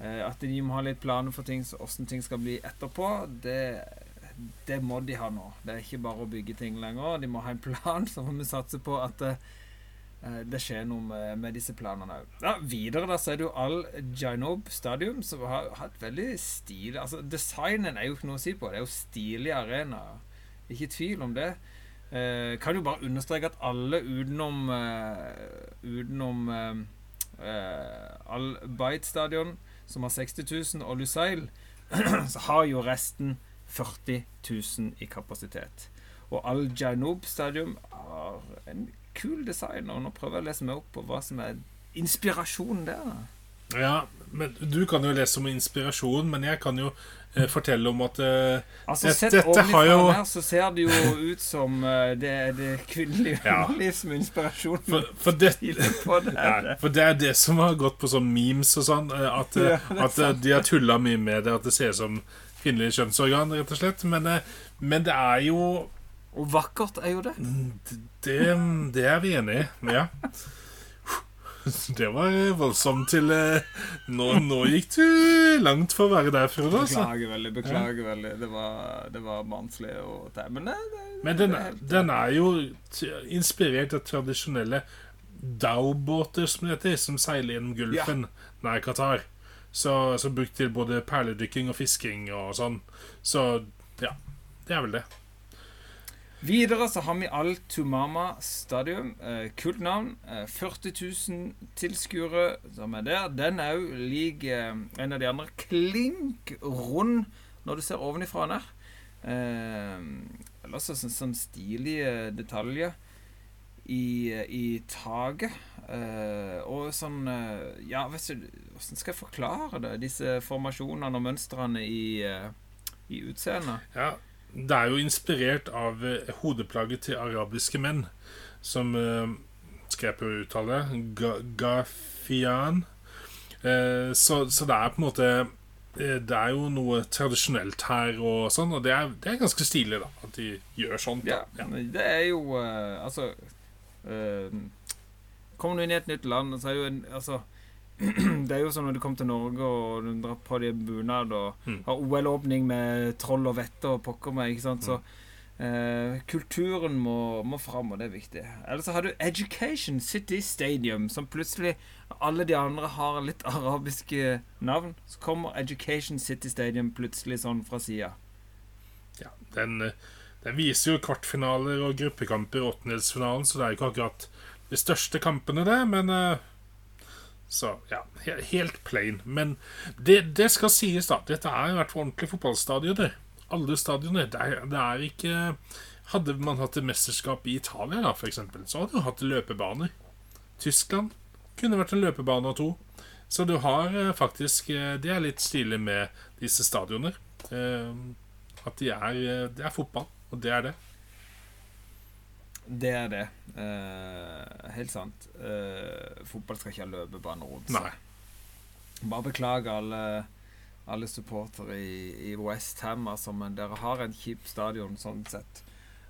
eh, at de må ha litt planer for ting, hvordan ting skal bli etterpå, det, det må de ha nå. Det er ikke bare å bygge ting lenger. De må ha en plan, så må vi satse på at eh, det skjer noe med, med disse planene òg. Ja, videre da så er det jo Al Jainob Stadium, som har hatt veldig stilig Altså, designen er jo ikke noe å si på. Det er jo stilig arena. Ikke tvil om det. Eh, kan jo bare understreke at alle utenom eh, Utenom eh, eh, Al Bayt stadion, som har 60 000, og Lusail, *clears throat* så har jo resten 40 000 i kapasitet. Og Al Jainob stadion har en kul design, og nå prøver jeg å lese meg opp på hva som er inspirasjonen der. ja, men Du kan jo lese om inspirasjon, men jeg kan jo fortelle om at eh, Altså, Sett dette har jo- her, så ser det jo ut som eh, det er det kvinnelige Ja. som inspirasjon. For, for det *laughs* det. Ja, for det er det som har gått på sånn memes og sånn. eh, At, eh, Ja, at eh, de har tulla mye med det, at det ser ut som kvinnelig kjønnsorgan, rett og slett. Men, eh, men det er jo Og vakkert er jo det. Det, det er vi enig i. Ja. *laughs* *laughs* Det var voldsomt til eh, Nå, nå gikk du langt for å være der, Frode. Altså. Beklager veldig. beklager veldig Det var, det var barnslig Og det, Men det, det, Men den, er den er jo inspirert av tradisjonelle Dow-båter, som det heter, som seiler gjennom Gulfen nær Qatar. Så, så brukt til både perledykking og fisking og sånn. Så ja, det er vel det. Videre så har vi Al Tumama Stadium. Eh, kult navn. Eh, 40 000 tilskuere som er der. Den er òg lik eh, en av de andre. Klink rund når du ser ovenifra og ned. Eh, ellers så sånn, sånn stilige detaljer i, i taket. Eh, og sånn eh, Ja, hvordan skal jeg forklare det? Disse formasjonene og mønstrene i, i utseendet. Ja, det er jo inspirert av eh, hodeplagget til arabiske menn, som eh, Skal jeg prøve å uttale Ga Gafian. Eh, så, så det er på en måte Det er jo noe tradisjonelt her, og sånn Og det er, det er ganske stilig, da, at de gjør sånt. Ja, Ja. det er jo Altså eh, Kommer du inn i et nytt land, så er det jo en Altså *clears throat* det er jo sånn når du kommer til Norge og du drar på deg bunad og Mm. har OL-åpning med troll og vette og pokker meg, ikke sant, så eh, kulturen må, må fram, og det er viktig. Eller så har du Education City Stadium, som plutselig alle de andre har litt *laughs* arabiske navn. Så kommer Education City Stadium plutselig sånn fra sida. Ja, den, eh, den viser jo kvartfinaler og gruppekamper i åttendelsfinalen, så det er jo ikke akkurat de største kampene, det, men eh, Så, ja. Helt plain. Men det, det skal sies, da. Dette er i hvert fall ordentlige fotballstadioner. Alle stadioner. Det er, det er ikke Hadde man hatt et mesterskap i Italia, da, eksempel, så hadde du hatt løpebaner. Tyskland kunne vært en løpebane og to. Så du har eh, faktisk eh, Det er litt stilig med disse stadioner. Eh, at de er, det er fotball, og det er det. Det er det. Eh, helt sant. Eh, fotball skal ikke ha løpebane rundt seg. Bare beklager alle, alle supportere i, i West Ham, altså, men dere har en kjip stadion sånn sett.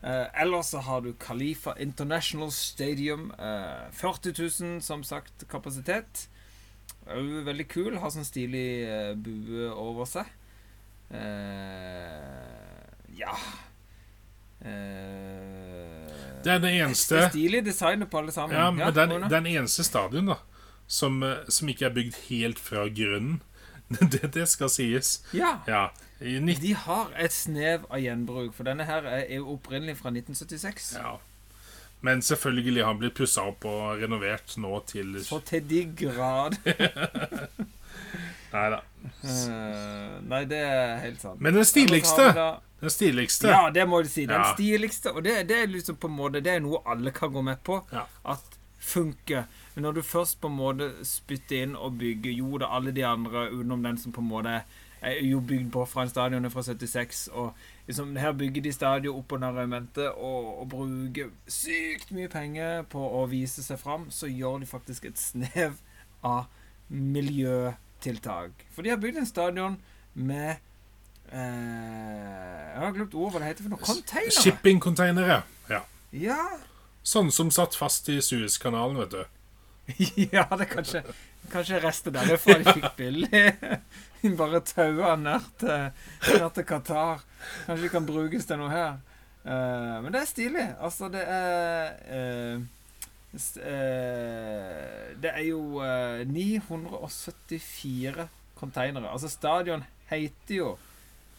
Eh, ellers så har du Khalifa International Stadium. Eh, 40 000, som sagt, kapasitet. Òg veldig kul. Har sånn stilig eh, bue over seg. Eh, ja eh, Det er det eneste stilig designet på alle sammen. Ja, men den, Rune? den eneste stadion da som, eh, som ikke er bygd helt fra grunnen. *laughs* Det, det skal sies. ja. Ja. I 19... De har et snev av gjenbruk, for denne her er jo opprinnelig fra 1976. Ja. Men selvfølgelig har den blitt pussa opp og renovert nå til Så til de grad *laughs* *laughs* Nei da. Eh, Nei, det er helt sant. Men den stiligste Den stiligste Ja, det må du si. Den Ja. stiligste. Og det, det er liksom på en måte Det er noe alle kan gå med på. Ja. At funker. Men når du først på en måte spytter inn og bygger Jo da, alle de andre utenom den som på en måte er jo bygd på fra en stadion fra 76. Og liksom, her bygger de stadion opp under regimentet og, og bruker sykt mye penger på å vise seg fram. Så gjør de faktisk et snev av miljøtiltak. For de har bygd en stadion med Jeg har glemt ordet hva det heter for noe. Containere. Shippingcontainere. Ja. Ja. Sånn som satt fast i Suezkanalen, vet du. *laughs* ja, det er kanskje Kanskje resten derfra de fikk billig. *laughs* Bare taua ned til, ned til Qatar. Kanskje de kan brukes til noe her. Uh, men det er stilig. Altså, det er uh, eh, Det er jo eh, 974 containere. Altså, stadion heter jo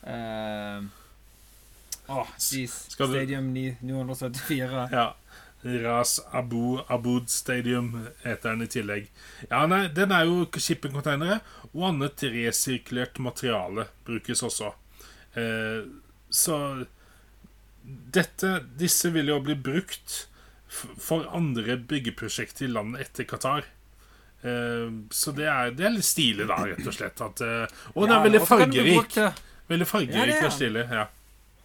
eh, oh. Stadium 9, 974. Ja. Ras Abu Abud Stadium heter den i tillegg. Ja, nei, Den er jo shippingcontainere, og annet resirkulert materiale brukes også. Eh, så dette, disse vil jo bli brukt for andre byggeprosjekter i landet etter Qatar. Eh, så det er, det er litt stilig, da, rett og slett. At, eh, og den Ja, er veldig fargerik. Veldig Ja, fargerik er og stilig. Ja.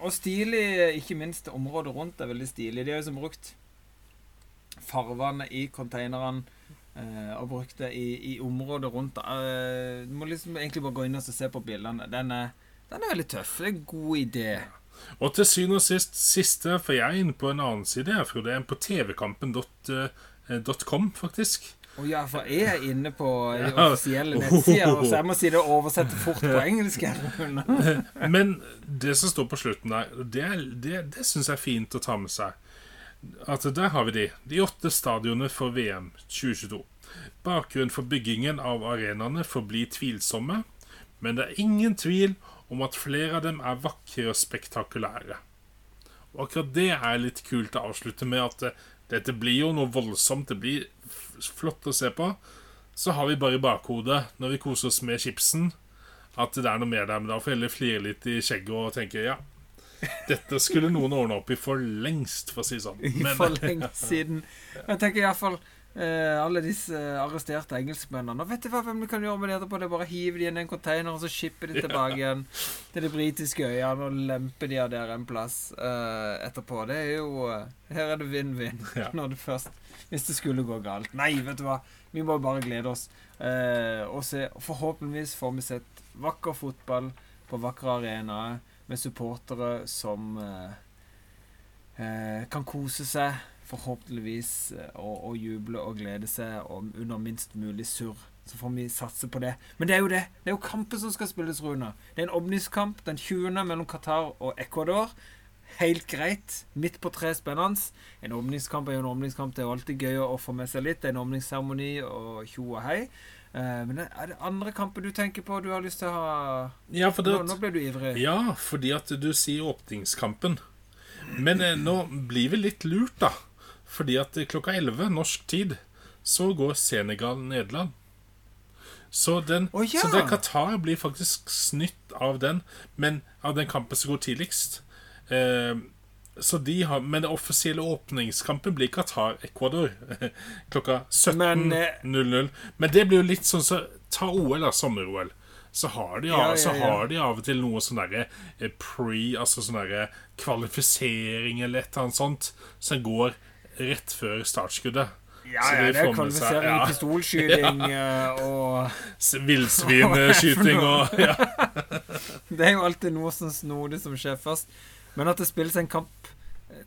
Og stilig, ikke minst området rundt er veldig stilig. De har jo som brukt farvene i containerne eh, og brukt det i, i området rundt. Eh, du må liksom egentlig bare gå inn og se på bildene. Den er, den er veldig tøff. Det er en god idé. Og til syvende og sist, siste, for jeg er inne på en annen side, jeg, Frode. Jeg er på tvkampen.com, faktisk. Og ja, for jeg er inne på de offisielle nettsider, så jeg må si det og oversette fort på *laughs* engelsk. *laughs* Men det som står på slutten der, det, det, det syns jeg er fint å ta med seg. at der har vi de. De åtte stadionene for VM 2022. Bakgrunnen for byggingen av arenaene forblir tvilsomme, men det er ingen tvil om at flere av dem er vakre og spektakulære. Og akkurat det er litt kult å avslutte med at eh, dette blir jo noe voldsomt. Det blir flott å se på. Så har vi bare i bakhodet, når vi koser oss med chipsen, at det er noe mer der. Men da får jeg heller flire litt i skjegget og tenke ja, dette skulle noen ordne opp i for lengst, for å si det sånn. *laughs* Men- for lengst siden. Jeg tenker iallfall eh, alle disse arresterte engelskmennene. Og vet du hva hvem du kan gjøre med det etterpå? Det er bare å hive de inn i en container og så shippe de tilbake igjen til de britiske øyene og lempe de av der en plass eh, etterpå. Det er jo eh, Her er det vinn-vinn *laughs* Ja. når det først Hvis det skulle gå galt. Nei, vet du hva. Vi må bare glede oss eh, og se. Forhåpentligvis får vi sett vakker fotball på vakre arenaer med supportere som eh, eh, kan kose seg, forhåpentligvis, å, og, og juble og glede seg og under minst mulig surr. Så får vi satse på det. Men det er jo det. Det er jo kampen som skal spilles, Rune. Det er en åpningskamp den 20. mellom Qatar og Ecuador. Helt greit. Midt på tre spennende. En åpningskamp er jo en åpningskamp. Det er jo alltid gøy å få med seg litt. Det er en åpningsseremoni og tjo og hei. Eh, men er det andre kamper du tenker på du har lyst til å ha Ja, det, Nå, nå ble du ivrig. Ja, fordi at du sier åpningskampen. Men eh, nå blir vi litt lurt, da. Fordi at eh, klokka 11 norsk tid så går Senegal-Nederland. Så, den, oh, ja! så det Qatar blir faktisk snytt av den, men av den kampen som går tidligst. Eh, så de har, men den offisielle åpningskampen blir Qatar-Ecuador *laughs* klokka 17.00. Men, Men, eh, det blir jo litt sånn så Ta OL, da. Sommer-OL. Så har de, Ja, ja, så ja. har de av og til noe sånn derre eh, pre Altså sånn derre kvalifisering eller et eller annet sånt som går rett før startskuddet. Ja, ja, de det er kvalifisering ja. pistolskyting *laughs* ja. og S- Villsvinskyting *laughs* og ja. Det er jo alltid noe sånn snodig som skjer først. Men at det spilles en kamp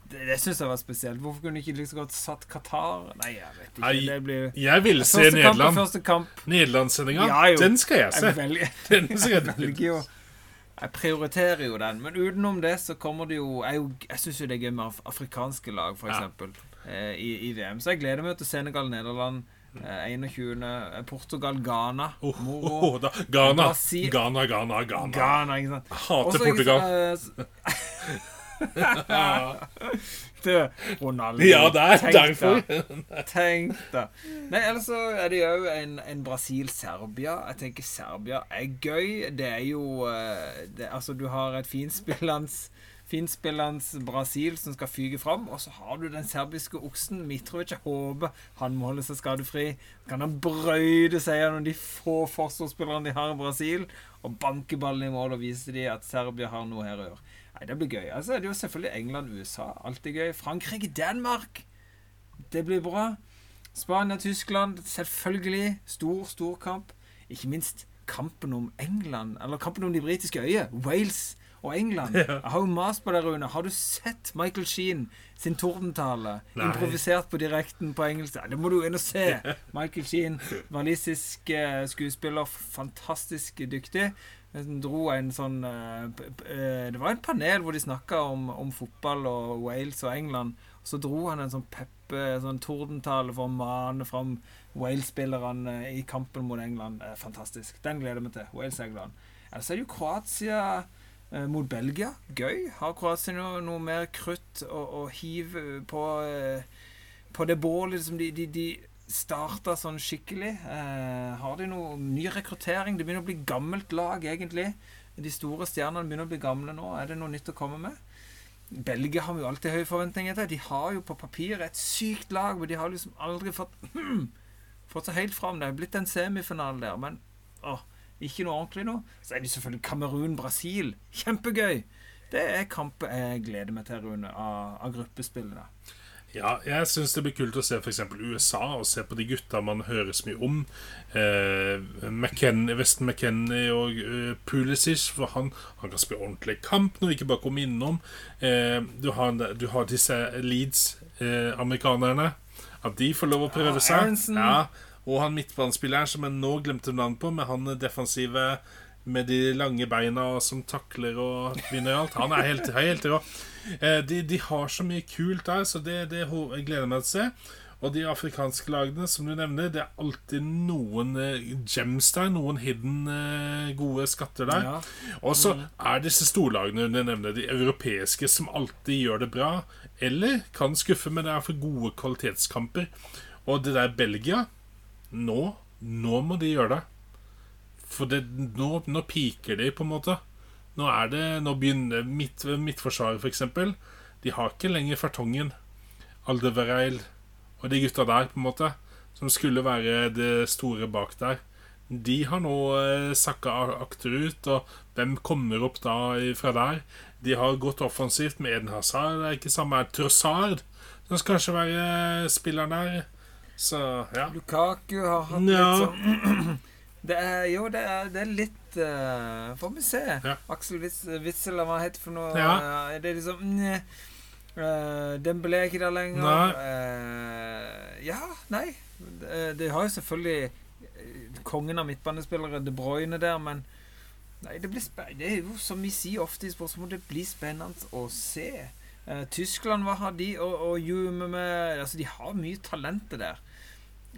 Det, det syns jeg var spesielt. Hvorfor kunne de ikke like så godt satt Qatar? Nei, jeg vet ikke. Nei, det blir Jeg vil se Første Nederland. kamp. Nederlandssendinga, Ja, den skal jeg se. Jeg velger, *laughs* Den skal jeg velger jo Jeg prioriterer jo den. Men utenom det så kommer det jo Jeg, jeg syns jo det er gøy med afrikanske lag, for eksempel, eh, i, i VM. Så jeg gleder meg til Senegal-Nederland. Eh, 21. eh, Portugal-Ghana. Oh, Moro. oh, da. Ghana. Brasil- Ghana, Ghana, Ghana. Ghana, ikke sant. Hater Også, Portugal. eh, *laughs* Du, Ronaldo. Ja, det er tenk derfor. deg. Tenk da. Nei, ellers så er det jo en, en Brasil-Serbia. Jeg tenker Serbia er gøy. Det er jo eh, det, Altså, du har et finspillende Finspillende Brasil som skal fyke fram, og så har du den serbiske oksen Mitrovic. Jeg håper han må holde seg skadefri. Kan han brøyde seg gjennom de få forsvarsspillerne de har i Brasil, og banke ballen i mål og vise de at Serbia har noe her å gjøre. Nei, Det blir gøy. Altså, det er jo selvfølgelig England-USA. Alltid gøy. Frankrike-Danmark. Det blir bra. Spania-Tyskland. Selvfølgelig. Stor, stor kamp. Ikke minst kampen om England, eller kampen om de britiske øyer. Wales og England. Jeg har jo mast på deg, Rune. Har du sett Michael Sheen sin tordentale? Nei. Improvisert på direkten på engelsk? Det må du inn og se. Michael Sheen, walisisk eh, skuespiller, fantastisk dyktig. Dro en sånn eh, eh, Det var en panel hvor de snakka om, om fotball og Wales og England. Så dro han en sånn peppe, sånn tordentale for å mane fram Wales-spillerne i kampen mot England. Fantastisk. Den gleder jeg meg til. Wales-England. Ellers er det jo Kroatia mot Belgia. Gøy. Har Kroatia noe, noe mer krutt å, å hive på, eh, på det bålet som de, de, de starta sånn skikkelig? Eh, har de noe ny rekruttering? Det begynner å bli gammelt lag, egentlig. De store stjernene begynner å bli gamle nå. Er det noe nytt å komme med? Belgia har vi jo alltid høye forventninger til. De har jo på papiret et sykt lag, men de har liksom aldri fått *clears throat* Fått seg helt fram. Det er blitt en semifinale der, men åh, ikke noe ordentlig nå. Så er det selvfølgelig Kamerun-Brasil. Kjempegøy! Det er kamper jeg gleder meg til, Rune, av, av gruppespillene. Ja, jeg syns det blir kult å se f.eks. USA, og se på de gutta man hører så mye om. Eh, McKennie, Weston McKennie og eh, Pulisic, for han, han kan spille ordentlig kamp når vi ikke bare kommer innom. Eh, du, har, du har disse Leeds-amerikanerne. at de får lov å prøve Ja, seg. Ja, og han midtbanespilleren som jeg nå glemte navnet på, med han defensive med de lange beina som takler og vinner alt. Han er helt, helt rå. Eh, de, de har så mye kult der, så det, det ho- jeg gleder meg til å se. Og de afrikanske lagene, som du nevner, det er alltid noen eh, gems der. Noen hidden eh, gode skatter der. Ja. Og så er disse storlagene du nevner, de europeiske, som alltid gjør det bra. Eller kan skuffe, men det er for gode kvalitetskamper. Og det der Belgia Nå, nå må de gjøre det. For det, nå, nå piker de, på en måte. Nå er det Nå begynner mitt, Midtforsvaret, for eksempel. De har ikke lenger Fartongen, Aldevereil og de gutta der, på en måte. Som skulle være det store bak der. De har nå eh, sakka akterut, og hvem kommer opp da fra der? De har gått offensivt med Eden Hazard. Det er ikke samme Trossard, som skal kanskje være spilleren der. Så ja. Lukaku har hatt litt sånn *clears throat* Det er jo, det er, det er litt uh, Får vi se. Ja. Aksel Witz- Witzel, hva heter for noe? Ja. Uh, det er liksom uh, Den ble ikke der lenger. Nei. Eh, ja, nei. Det, har jo selvfølgelig kongen av midtbanespillere, De Bruyne, der, men Nei, det blir Det er jo som vi sier ofte i spørsmål, det blir spennende å se. Eh, Tyskland, hva har de å, å jume med Altså, de har mye talenter der.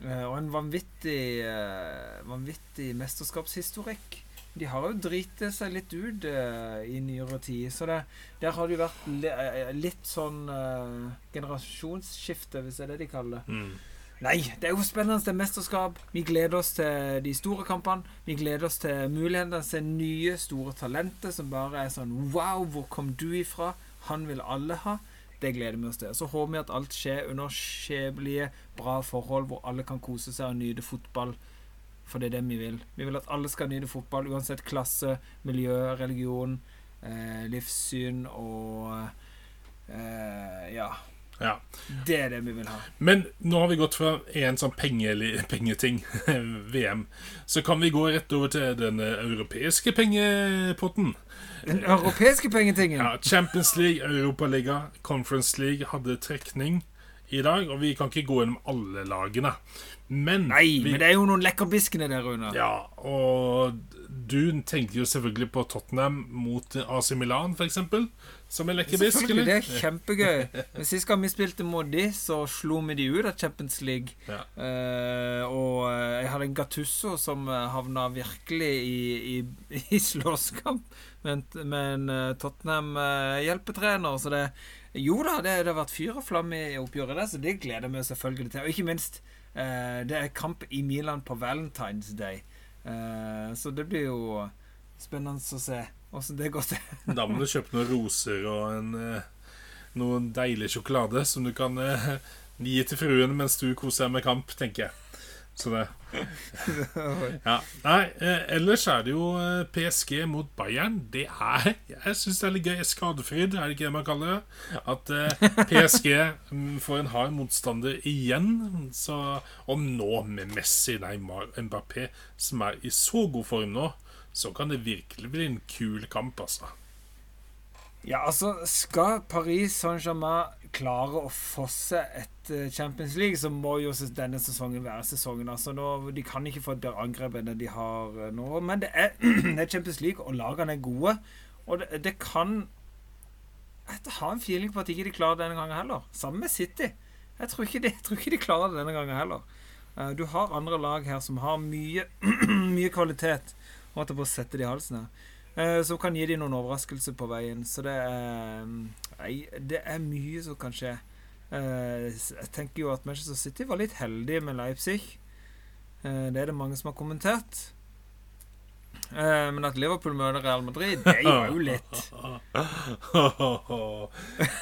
Eh, og en vanvittig eh, Vanvittig mesterskapshistorikk. De har jo driti seg litt ut eh, i nyere tid, så det, der har det jo vært litt sånn generasjonsskifte, hvis det er det de kaller det. Mm. Nei, det er jo spennende. Det er mesterskap. Vi gleder oss til de store kampene. Vi gleder oss til mulighetene til nye, store talenter som bare er sånn Wow, hvor kom du ifra? Han vil alle ha. Det gleder vi oss til. Så håper vi at alt skjer under skjebnelige, bra forhold, hvor alle kan kose seg og nyte fotball. For det er det vi vil. Vi vil at alle skal nyte fotball, uansett klasse, miljø, religion, eh, livssyn og eh, Ja. Ja. Det er det vi vil ha. Men nå har vi gått fra en sånn penge, pengeting, *laughs* VM, så kan vi gå rett over til den europeiske pengepotten. Den europeiske pengetingen. Ja, Champions League, Europaliga, Conference League hadde trekning i dag, og vi kan ikke gå gjennom alle lagene. Men Nei, vi, men det er jo noen lekkerbiskene der, Rune. Ja, og du tenker jo selvfølgelig på Tottenham mot AC Milan, eksempel, som en lekkerbisk, Selvfølgelig, det er kjempegøy. *laughs* Men Sist gang vi spilte mot de, så slo vi de ut av Champions League. Ja. Uh, og eh, jeg hadde en Gattusso som eh, havna virkelig i, i, *laughs* i slåsskamp med en- Tottenham-hjelpetrener. Så det Jo da, det, det har vært fyr og flamme i oppgjøret der, så det gleder vi oss selvfølgelig til. Og ikke minst, uh, det er kamp i Milan på Valentine's Day. uh, så det blir jo spennende å se åssen det går til. Da må du kjøpe noen roser og en, eh, noen deilig sjokolade som du kan eh, gi til fruen mens du koser deg med kamp, tenker jeg. Så det *laughs* Ja. Nei, eh, ellers er det jo PSG mot Bayern. Det er Jeg syns det er litt gøy. Skadefryd, er det ikke det man kaller det? At PSG mm, får en hard motstander igjen. Så og nå med Messi, Neymar, Mbappé, som er i så god form nå, så kan det virkelig bli en kul kamp, altså. Ja, altså, skal Paris Saint-Germain klare å fosse et eh, Champions League, så må jo denne sesongen være sesongen. Altså, nå, de kan ikke få et bedre angrep enn det de har eh, nå. Men det er, *clears throat* det er Champions League, og lagene er gode. Og det, det kan Jeg har en feeling på at ikke de klarer det denne gangen heller. Sammen med City. Jeg tror ikke de, *laughs* tror ikke de klarer det denne gangen heller. Eh, Du har andre lag her som har mye, *clears throat* mye kvalitet. Og at jeg bare setter det i halsen her. Eh, Som kan gi dem noen overraskelser på veien. Så det er Nei, det er mye som kan skje. Eh, Jeg tenker jo at Manchester City var litt heldige med Leipzig. Eh, Det er det mange som har kommentert. Eh, Men at Liverpool møter Real Madrid, det gjør jo litt. *laughs*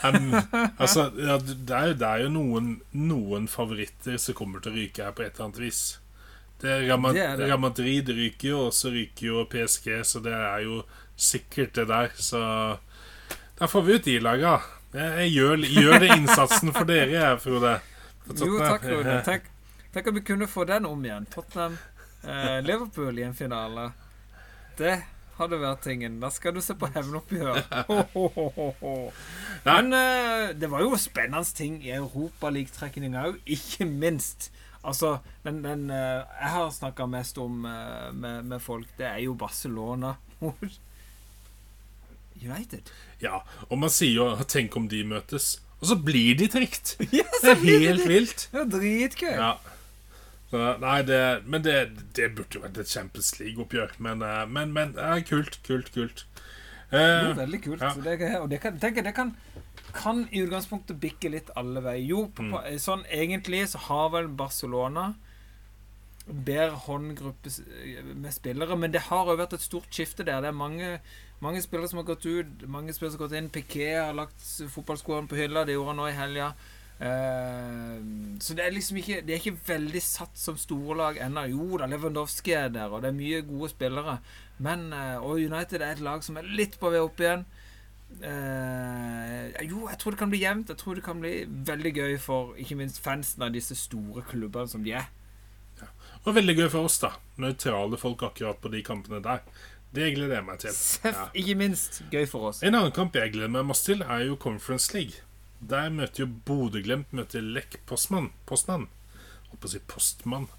um, altså, ja, det, er, det er jo noen, noen favoritter som kommer til å ryke her på et eller annet vis. Det Real, Madrid ryker jo, og så ryker jo PSG, så det er jo sikkert det der. Så da får vi ut de laga. Jeg, gjør, gjør det innsatsen for dere, jeg, Frode. Jo, takk, Frode. Tenk, tenk om vi kunne få den om igjen. Tottenham, eh, i en finale. Det hadde vært tingen. Da skal du se på hevnoppgjør. *laughs* Men eh, det var jo spennende ting i Europaligatrekninga òg. Ikke minst Altså, men, den eh, jeg har snakka mest om eh, med, med folk, det er jo Barcelona *laughs* United. Ja, og man sier jo 'tenk om de møtes', og så blir de trukket. *laughs* Ja, Det er helt vilt. Det er dritgøy. Ja. Så, nei, det, men det, det burde jo vært et Champions League-oppgjør. Men, eh, men, men ja, kult, kult, kult. Eh, veldig kult. ja. Det, og det kan, tenker det kan, kan i utgangspunktet bikke litt alle veier. Jo, på, på, sånn egentlig så har vel Barcelona bedre håndgruppe med spillere, men det har jo vært et stort skifte der. Det er mange, mange spillere som har gått ut, mange spillere som har gått inn. Piquet har lagt fotballskoene på hylla, det gjorde han nå i helga. Eh, så det er liksom ikke Det er ikke veldig satt som storlag ennå. Jo da, Lewandowski er der, og det er mye gode spillere. Men eh, Og United er et lag som er litt på vei opp igjen. Eh, jo, jeg tror det kan bli jevnt. Jeg tror det kan bli veldig gøy for ikke minst fansen av disse store klubbene som de er. og veldig gøy for oss, da. Nøytrale folk akkurat på de kampene der. Det gleder jeg meg til. Ja. Ikke minst gøy for oss. En annen kamp jeg gleder meg masse til, er jo Conference League. Der møter jo Bodø-Glimt møter Lech Postmann. Postmann. Holdt på å si Postmann.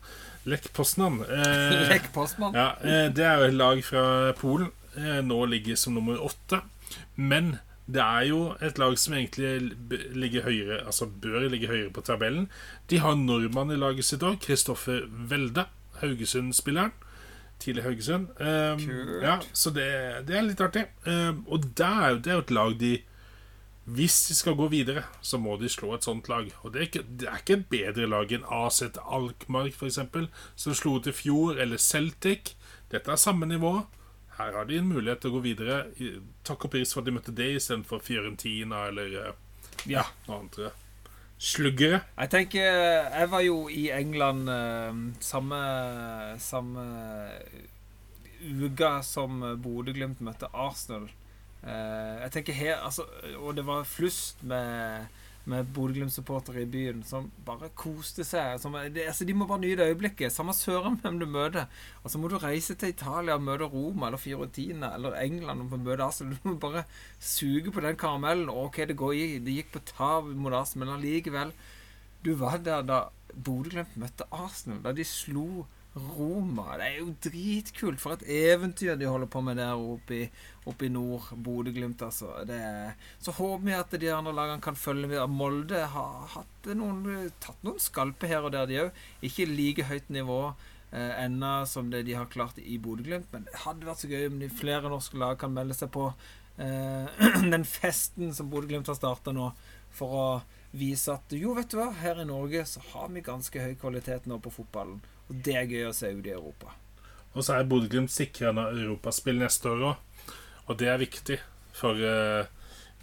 Lech Postmann. Eh, *laughs* Lekk postmann. ja, eh, det er jo et lag fra Polen. Eh, nå ligger som nummer åtte. Men det er jo et lag som egentlig ligger høyere Altså bør ligge høyere på tabellen. De har nordmann i laget sitt òg. Kristoffer Welde. Haugesund-spilleren. Tidlig Haugesund. Um, ja, så det, det er litt artig. Um, og det er, jo- det er jo et lag de Hvis de skal gå videre, så må de slå et sånt lag. Og det er ikke, det er ikke et bedre lag enn AZ Alkmark, f.eks., som slo i fjor, eller Celtic. Dette er samme nivå. Her har de en mulighet til å gå videre. Takk og pris for at de møtte det istedenfor Fiorentina eller eh, ja, noe andre sluggere. Jeg tenker Jeg var jo i England eh, samme Samme uka som Bodø-Glimt møtte Arsenal. Eh, jeg tenker her altså, Og det var flust med, med Bodø-Glimt-supportere i byen som bare koste seg. Som, det, altså, de må bare nyte øyeblikket. Samme søren hvem du møter. Og så Må du reise til Italia og møte Roma eller Fiorentina eller England og møte Arsenal. Du må bare suge på den karamellen. Ok, det, går, det gikk på tav mot Arsenal, men allikevel Du var der da Bodø-Glimt møtte Arsenal. Da de slo Roma. Det er jo dritkult. For et eventyr de holder på med der oppe i, oppe i nord. Bodø-Glimt, altså. Er, så håper vi at de andre lagene kan følge med. Molde har noen, tatt noen skalper her og der, de òg. Ikke like høyt nivå eh, ennå som det de har klart i Bodø-Glimt. Men det hadde vært så gøy om de flere norske lag kan melde seg på eh, *clears throat* den festen som Bodø-Glimt har starta nå, for å vise at jo, vet du hva, her i Norge så har vi ganske høy kvalitet nå på fotballen. Og det er gøy å se ut i Europa. Og så er Bodø-Glimt sikra europaspill neste år òg. Og det er viktig for eh,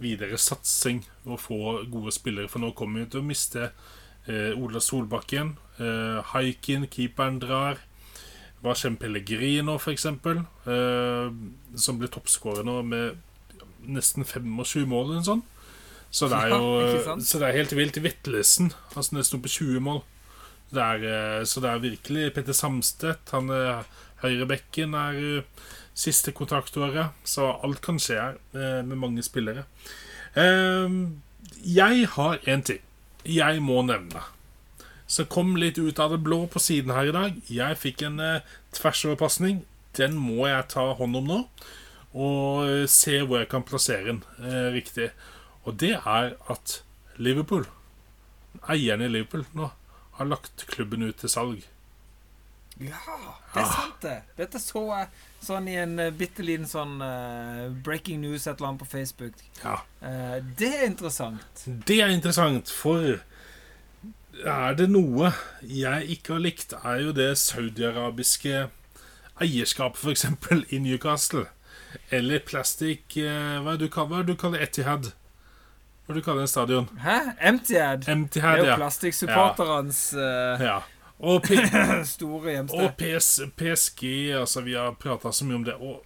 videre satsing å få gode spillere. For nå kommer vi til å miste eh, Ola Solbakken. Eh, Haikin, keeperen, drar. Med Pellegrino, f.eks.? Eh, som ble toppskårer nå med nesten 25 mål eller noe sånt. Så det er *laughs* jo ja. Så det er helt vilt. Vetlesen, altså nesten oppe i 20 mål. Det er, eh, så det er virkelig Petter Samstedt. Han er Høyrebekken er eh, siste kontraktåret, så alt kan skje her eh, med mange spillere. Eh, Jeg har en ting jeg må nevne. Som kom litt ut av det blå på siden her i dag. Jeg fikk en eh, tversoverpasning. Den må jeg ta hånd om nå. Og eh, se hvor jeg kan plassere den eh, riktig. Og det er at Liverpool, eierne i Liverpool nå, har lagt klubben ut til salg. Ja, det er sant, det. Dette så jeg sånn i en uh, bitte liten sånn uh, breaking news et eller annet på Facebook. Ja. Uh, det er interessant. Det er interessant, for er det noe jeg ikke har likt, er jo det saudiarabiske eierskapet, f.eks. i Newcastle. Eller plastikk uh, Hva er det du kaller, hva du kaller er du en stadion? Hæ? Emtiad? Det er jo ja. plastikksupporterens eh, ja. Og, P *laughs* store og hjemsted. PS, PSG, altså vi har prata så mye om det. Og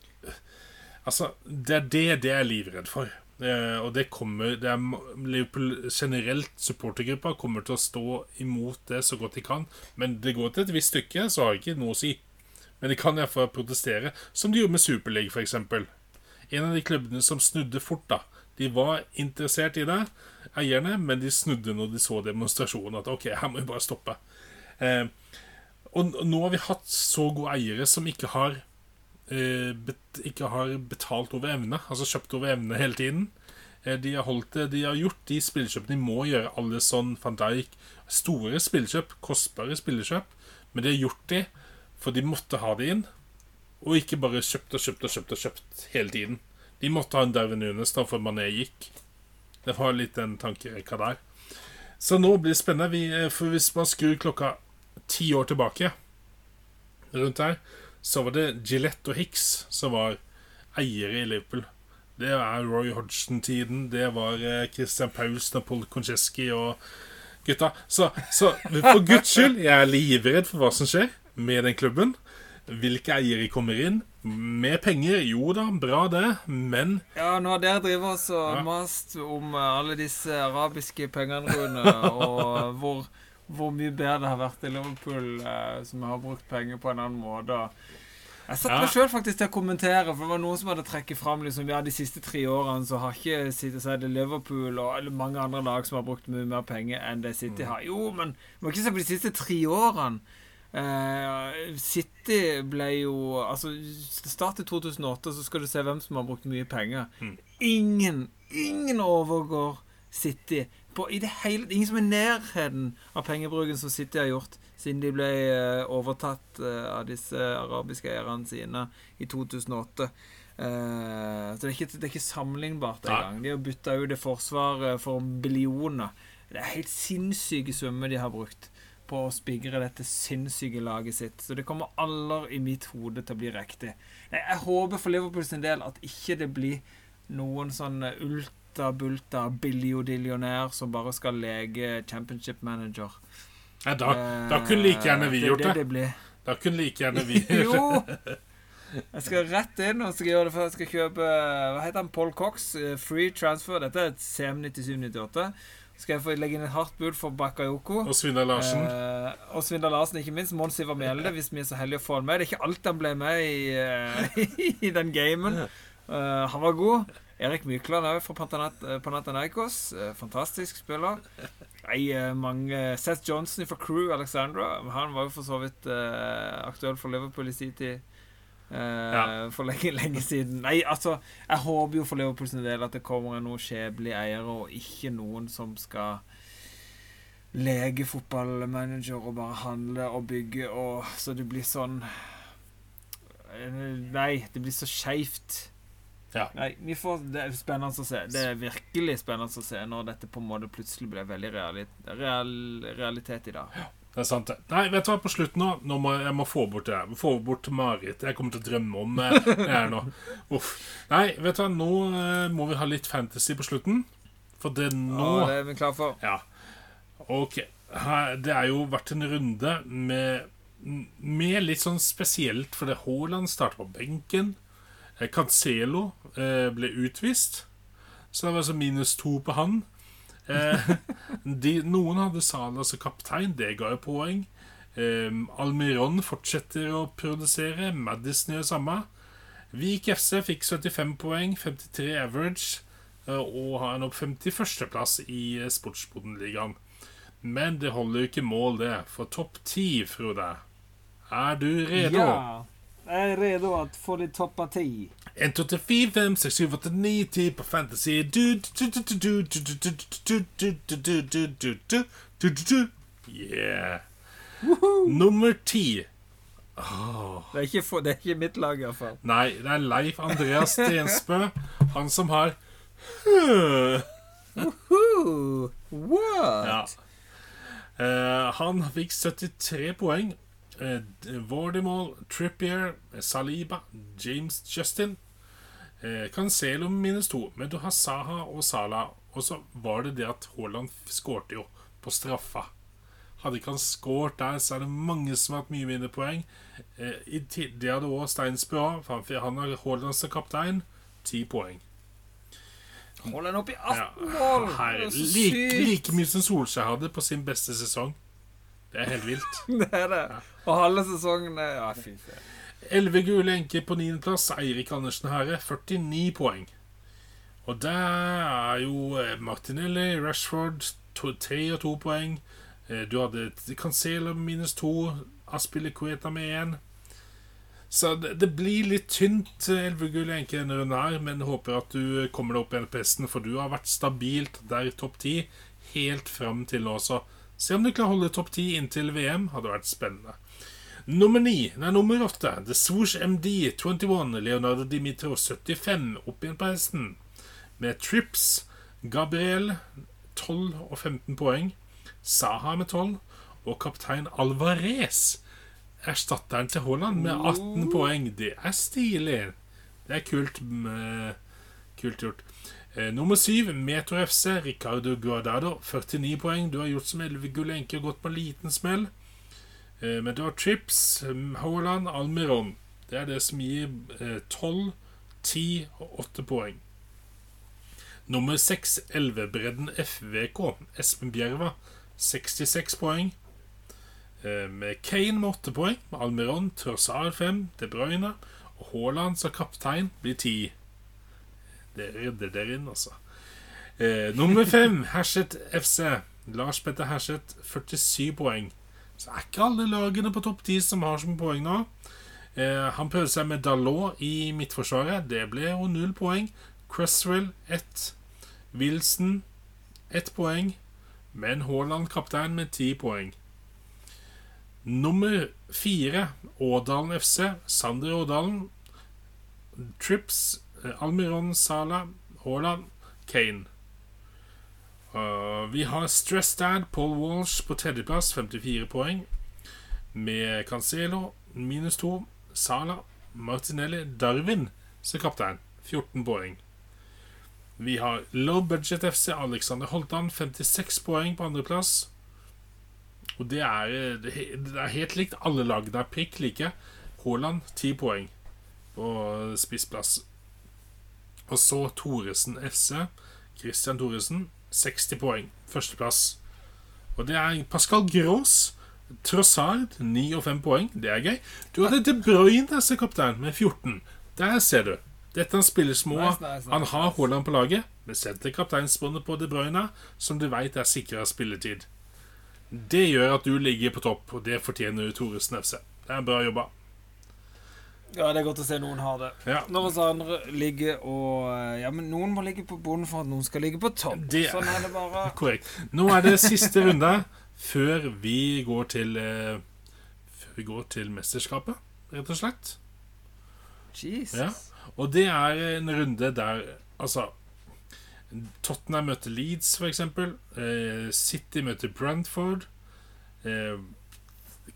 altså, det er det det er livredd for. Uh, og det kommer det er Liverpool generelt, supportergruppa, kommer til å stå imot det så godt de kan. Men det går til et visst stykke, så har jeg ikke noe å si. Men de kan iallfall protestere, som de gjorde med Superliga, f.eks. En av de klubbene som snudde fort, da. De var interessert i det, eierne, men de snudde når de så demonstrasjonen. At OK, her må vi bare stoppe. Eh, og nå har vi hatt så gode eiere som ikke har eh, bet, ikke har betalt over evne, altså kjøpt over evne hele tiden. Eh, de har holdt det, de har gjort de spillekjøpene de må gjøre, alle sånn van Dijk. Store spillekjøp, kostbare spillekjøp, men de har gjort de for de måtte ha det inn. Og ikke bare kjøpt og kjøpt og kjøpt og kjøpt hele tiden. De måtte ha en Darwin Nunes da for Mané gikk. Det var litt den tankerekka der. Så nå blir det spennende. Vi, eh, for hvis man skrur klokka ti år tilbake rundt her, så var det Gillette og Hicks som var eiere i Liverpool. Det er Roy Hodgson-tiden. Det var eh, Christian Paulsen og Paul Koncheski og gutta. Så, så for guds skyld, jeg er livredd for hva som skjer med den klubben. Hvilke eiere kommer inn? Med penger, jo da, bra det, men Ja, nå har dere drevet oss og Ja. mast om eh, alle disse arabiske pengene, Rune, *laughs* og hvor, hvor mye bedre det har vært i Liverpool, eh, som har brukt penger på en annen måte. Jeg satte Ja. meg sjøl faktisk til å kommentere, for det var noen som hadde trekket fram liksom, ja, de siste tre årene så har ikke City så er det Liverpool og eller mange andre lag som har brukt mye mer penger enn det City har. Jo, men vi må ikke se på de siste tre årene. Eh, City ble jo Altså, start i 2008, så skal du se hvem som har brukt mye penger. Ingen, ingen overgår City på, i det hele Ingen som er nærheten av pengebruken som City har gjort siden de ble eh, overtatt eh, av disse arabiske eierne sine i 2008. Eh, så det er ikke, det er ikke sammenlignbart engang. De har bytta ut det forsvaret for billioner. Det er helt sinnssyke summer de har brukt på å spigre dette sinnssyke laget sitt. Så det kommer aldri i mitt hode til å bli riktig. Nei, Jeg håper for Liverpool sin del at ikke det blir noen sånn ulta-bulta billiodillionær som bare skal lege championship manager. Ja, da, da kunne like gjerne vi Eh, gjort det. det. det det. Da kunne like gjerne vi gjort Jo! Jeg skal rett inn og skal gjøre det før jeg skal kjøpe Hva heter han? Paul Cox. eh, Free transfer. Dette er et CM9798. Skal jeg få legge inn et hardt bud for Bakayoko. Og Svindal Larsen. Eh, og Svindal Larsen, ikke minst. Mons Ivar Mjelde, hvis vi er så heldige å få han med. Det er ikke alt han ble med i, eh, *laughs* i den gamen. Eh, han var god. Erik Mykland òg fra Pantanat- eh, Panathinaikos. Eh, fantastisk spiller. Nei, mange Seth Johnson fra Crew Alexandra. Han var jo for så vidt eh, aktuell for Liverpool i sin tid. Eh, Ja. For lenge, lenge siden. Nei, altså Jeg håper jo for Liverpools del at det kommer noen skjebnelige eiere, og ikke noen som skal lege fotballmanager og bare handle og bygge og Så det blir sånn eh, Nei, det blir så skeivt. Ja. Nei, vi får, Det er spennende å se. Det er virkelig spennende å se når dette på en måte plutselig blir veldig reali real, realitet i dag. Det er sant, det. Nei, vet du hva, på slutten nå, nå må jeg må få bort det. her. Få bort Marit. Jeg kommer til å drømme om det her nå. Uff. Nei, vet du hva, nå eh, må vi ha litt fantasy på slutten. For det nå Og det er vi klar for. Ja. Ok. Her, det er jo vært en runde med, med litt sånn spesielt, fordi Haaland starta på benken. Eh, Cancelo eh, ble utvist, så det var altså minus to på han. Eh, de, noen hadde Salah som kaptein, det ga jo poeng. Eh, Almiron fortsetter å produsere, Madison gjør samme. Vik FC fikk 75 poeng, 53 average, eh, og har nå 51.-plass i eh, Sportsbodenligaen. Men det holder jo ikke mål, det, for topp ti, Frode. Er du redo? Ja. Jeg er redo å få litt topp av ti. 1, 2, 3, 4, 5, 6, 7, 8, 9, 10 på Fantasy. Yeah. Nummer ti. Oh. Det, er for, det, er ikke mitt lag, iallfall. Nei, det er Leif Andreas Stensbø. han som har What? Ja. Uh, han fikk 73 poeng Uh, Vordimol, Trippier, Saliba, James Justin. Uh, Cancelo minus to. Men du har Saha og Salah. Og så var det det at Haaland skårte jo på straffa. Hadde ikke han skåret der, så er det mange som har hatt mye mindre poeng. Eh, i det hadde òg Steinsbø Han har Haaland som kaptein. Ti poeng. Haaland opp i 18 mål! Så like, like mye som Solskjær hadde på sin beste sesong. Det er helt vilt. *laughs* Det er det. Og halve sesongen er Ja, fy søren. Elleve gule enker på niendeplass. Eirik Andersen Herre, 49 poeng. Og der er jo eh, Martinelli, Rashford, to, tre og to poeng. Eh, Du hadde Cancelo med minus to, Aspilicueta med én. Så det, det blir litt tynt eh, elvegull egentlig denne runden her, men håper at du kommer deg opp på hesten, for du har vært stabilt der i topp ti helt fram til nå. Så se om du klarer å holde topp ti inntil VM, hadde vært spennende. Nummer ni, nei, nummer åtte, The Swoosh MD 21, Leonardo Dimitro 75, opp igjen på hesten. Med Trips, Gabriel 12 og 15 poeng, Saha med 12, og kaptein Alvarez, erstatteren til Haaland, med 18 poeng. Det er stilig. Det er kult, med, kult gjort. Eh, nummer syv, Metro FC, Ricardo Guardado, 49 poeng. Du har gjort som elvegull enke og gått på en liten smell. Eh, men du har Trips, mm, Haaland, Almiron. Det er det som gir eh, 12, 10 og 8 poeng. Nummer 6, Elvebredden FVK, Espen Bjerva, 66 poeng. Eh, Med Kane med 8 poeng, Almiron, Trossard 5, De Bruyne og Haaland som kaptein blir 10. Det rydder dere inn, altså. Eh, nummer 5, Herset FC, Lars Petter Herset, 47 poeng. Så er ikke alle lagene på topp 10 som har som poeng nå. Eh, han prøvde seg med Dalot i midtforsvaret. Det ble jo null poeng. Cresswell 1. Wilson 1 poeng. Men Haaland kaptein med 10 poeng. Nummer 4, Ådalen FC. Sander Ådalen. Trips, Almiron Sala, Haaland, Kane. Uh, vi har Stressdad, Paul Walsh på tredjeplass, 54 poeng. Med Cancelo, minus 2. Sala, Martinelli, Darwin som kaptein, 14 poeng. Vi har Low Budget FC, Alexander Holtan, 56 poeng på andreplass. Og det er, det er helt likt. Alle lagene er prikk like. Haaland 10 poeng på spissplass. Og så Thoresen FC. Christian Thoresen 60 poeng. Førsteplass. Og det er Pascal Gros. Trossard 9 og 5 poeng. Det er gøy. Du hadde De Bruyne som kaptein med 14. Der ser du. Dette er en spiller små. Nice, nice, nice, Han har Haaland på laget, men setter kapteinsbåndet på De Bruyne, som du vet er sikra spilletid. Det gjør at du ligger på topp, og det fortjener Thoresen FC. Det er bra jobba. Ja, det er godt å se noen har det. Ja. Når oss andre ligger og Ja, men noen må ligge på bunnen for at noen skal ligge på topp. Det- Sånn er det bare. *laughs* Korrekt. Nå er det siste runde før vi går til eh, Før vi går til mesterskapet, rett og slett. Jesus. Ja. Og det er en runde der Altså Tottenham møter Leeds, for eksempel. Eh, City møter Brantford. Eh,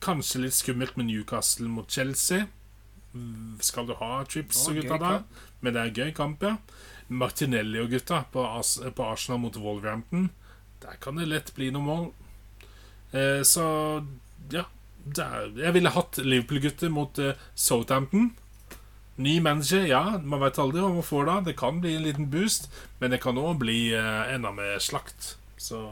kanskje litt skummelt med Newcastle mot Chelsea. Skal du ha trips og gutta der. Men det er gøy kamp, ja. Martinelli og gutta på, As på Arsenal mot Wolverhampton. Der kan det lett bli noe mål. Eh, så ja. Der. Jeg ville hatt Liverpool-gutter mot eh, Southampton. Ny manager, ja. Man vet aldri hva man får da. Det kan bli en liten boost, men det kan òg bli eh, enda mer slakt. Så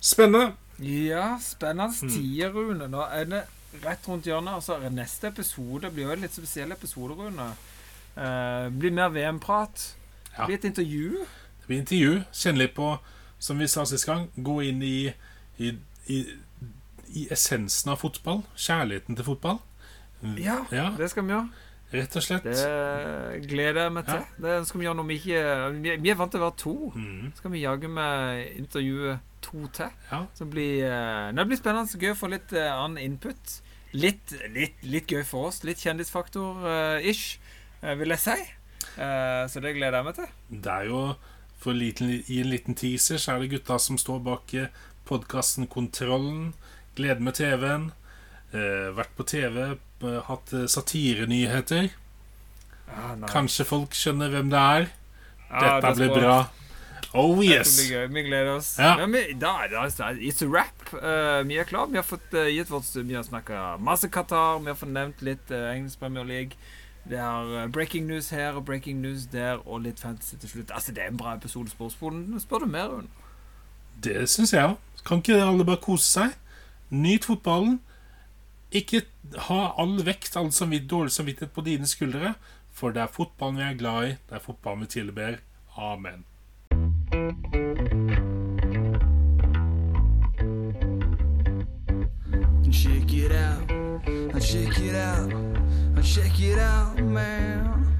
Spennende. Ja, spennende Mm. tider, Rune. Nå er det rett rundt hjørnet. Altså, neste episode blir jo en litt spesiell episode, Rune. Eh, blir mer VM-prat. Ja. Blir et intervju. Det blir intervju. Kjenn litt på, som vi sa sist gang, gå inn i, i, i, i essensen av fotball. Kjærligheten til fotball. Ja, Ja, det skal vi gjøre. rett og slett. Det gleder jeg meg til. Det skal vi gjøre når vi ikke Vi er vant til å være to. Mm, skal vi jaggu med intervjue to til. ja. Så blir, eh, det blir spennende og gøy å få litt eh, annen input. Litt, litt, litt gøy for oss. Litt kjendisfaktor-ish, vil jeg si. Eh, så det gleder jeg meg til. Det er jo for liten, I en liten teaser så er det gutta som står bak podkasten Kontrollen. Gleder med TV-en. Eh, vært på TV, eh, hatt eh, satirenyheter. Ah. Kanskje folk skjønner hvem det er. Dette Dette det blir bra. Oh yes! blir gøy. Vi gleder oss. Ja. Men vi, da, da, da, it's a wrap. Uh, vi er klar. Vi har fått uh, gitt vårt Vi har snakka masse Qatar. Vi har fått nevnt litt uh, engelsk Premier League. Det er breaking news her og breaking news der, og litt fantasy til slutt. Altså, Det er en bra episode Sportsboden. Spør du mer, Rune? Det syns jeg òg. Kan ikke alle bare kose seg? Nyt fotballen. Ikke ha all vekt, all samvitt, dårlig samvittighet på dine skuldre. For det er fotballen vi er glad i. Det er fotballen vi tilber. Amen. Check it out, check it out, check it out, man.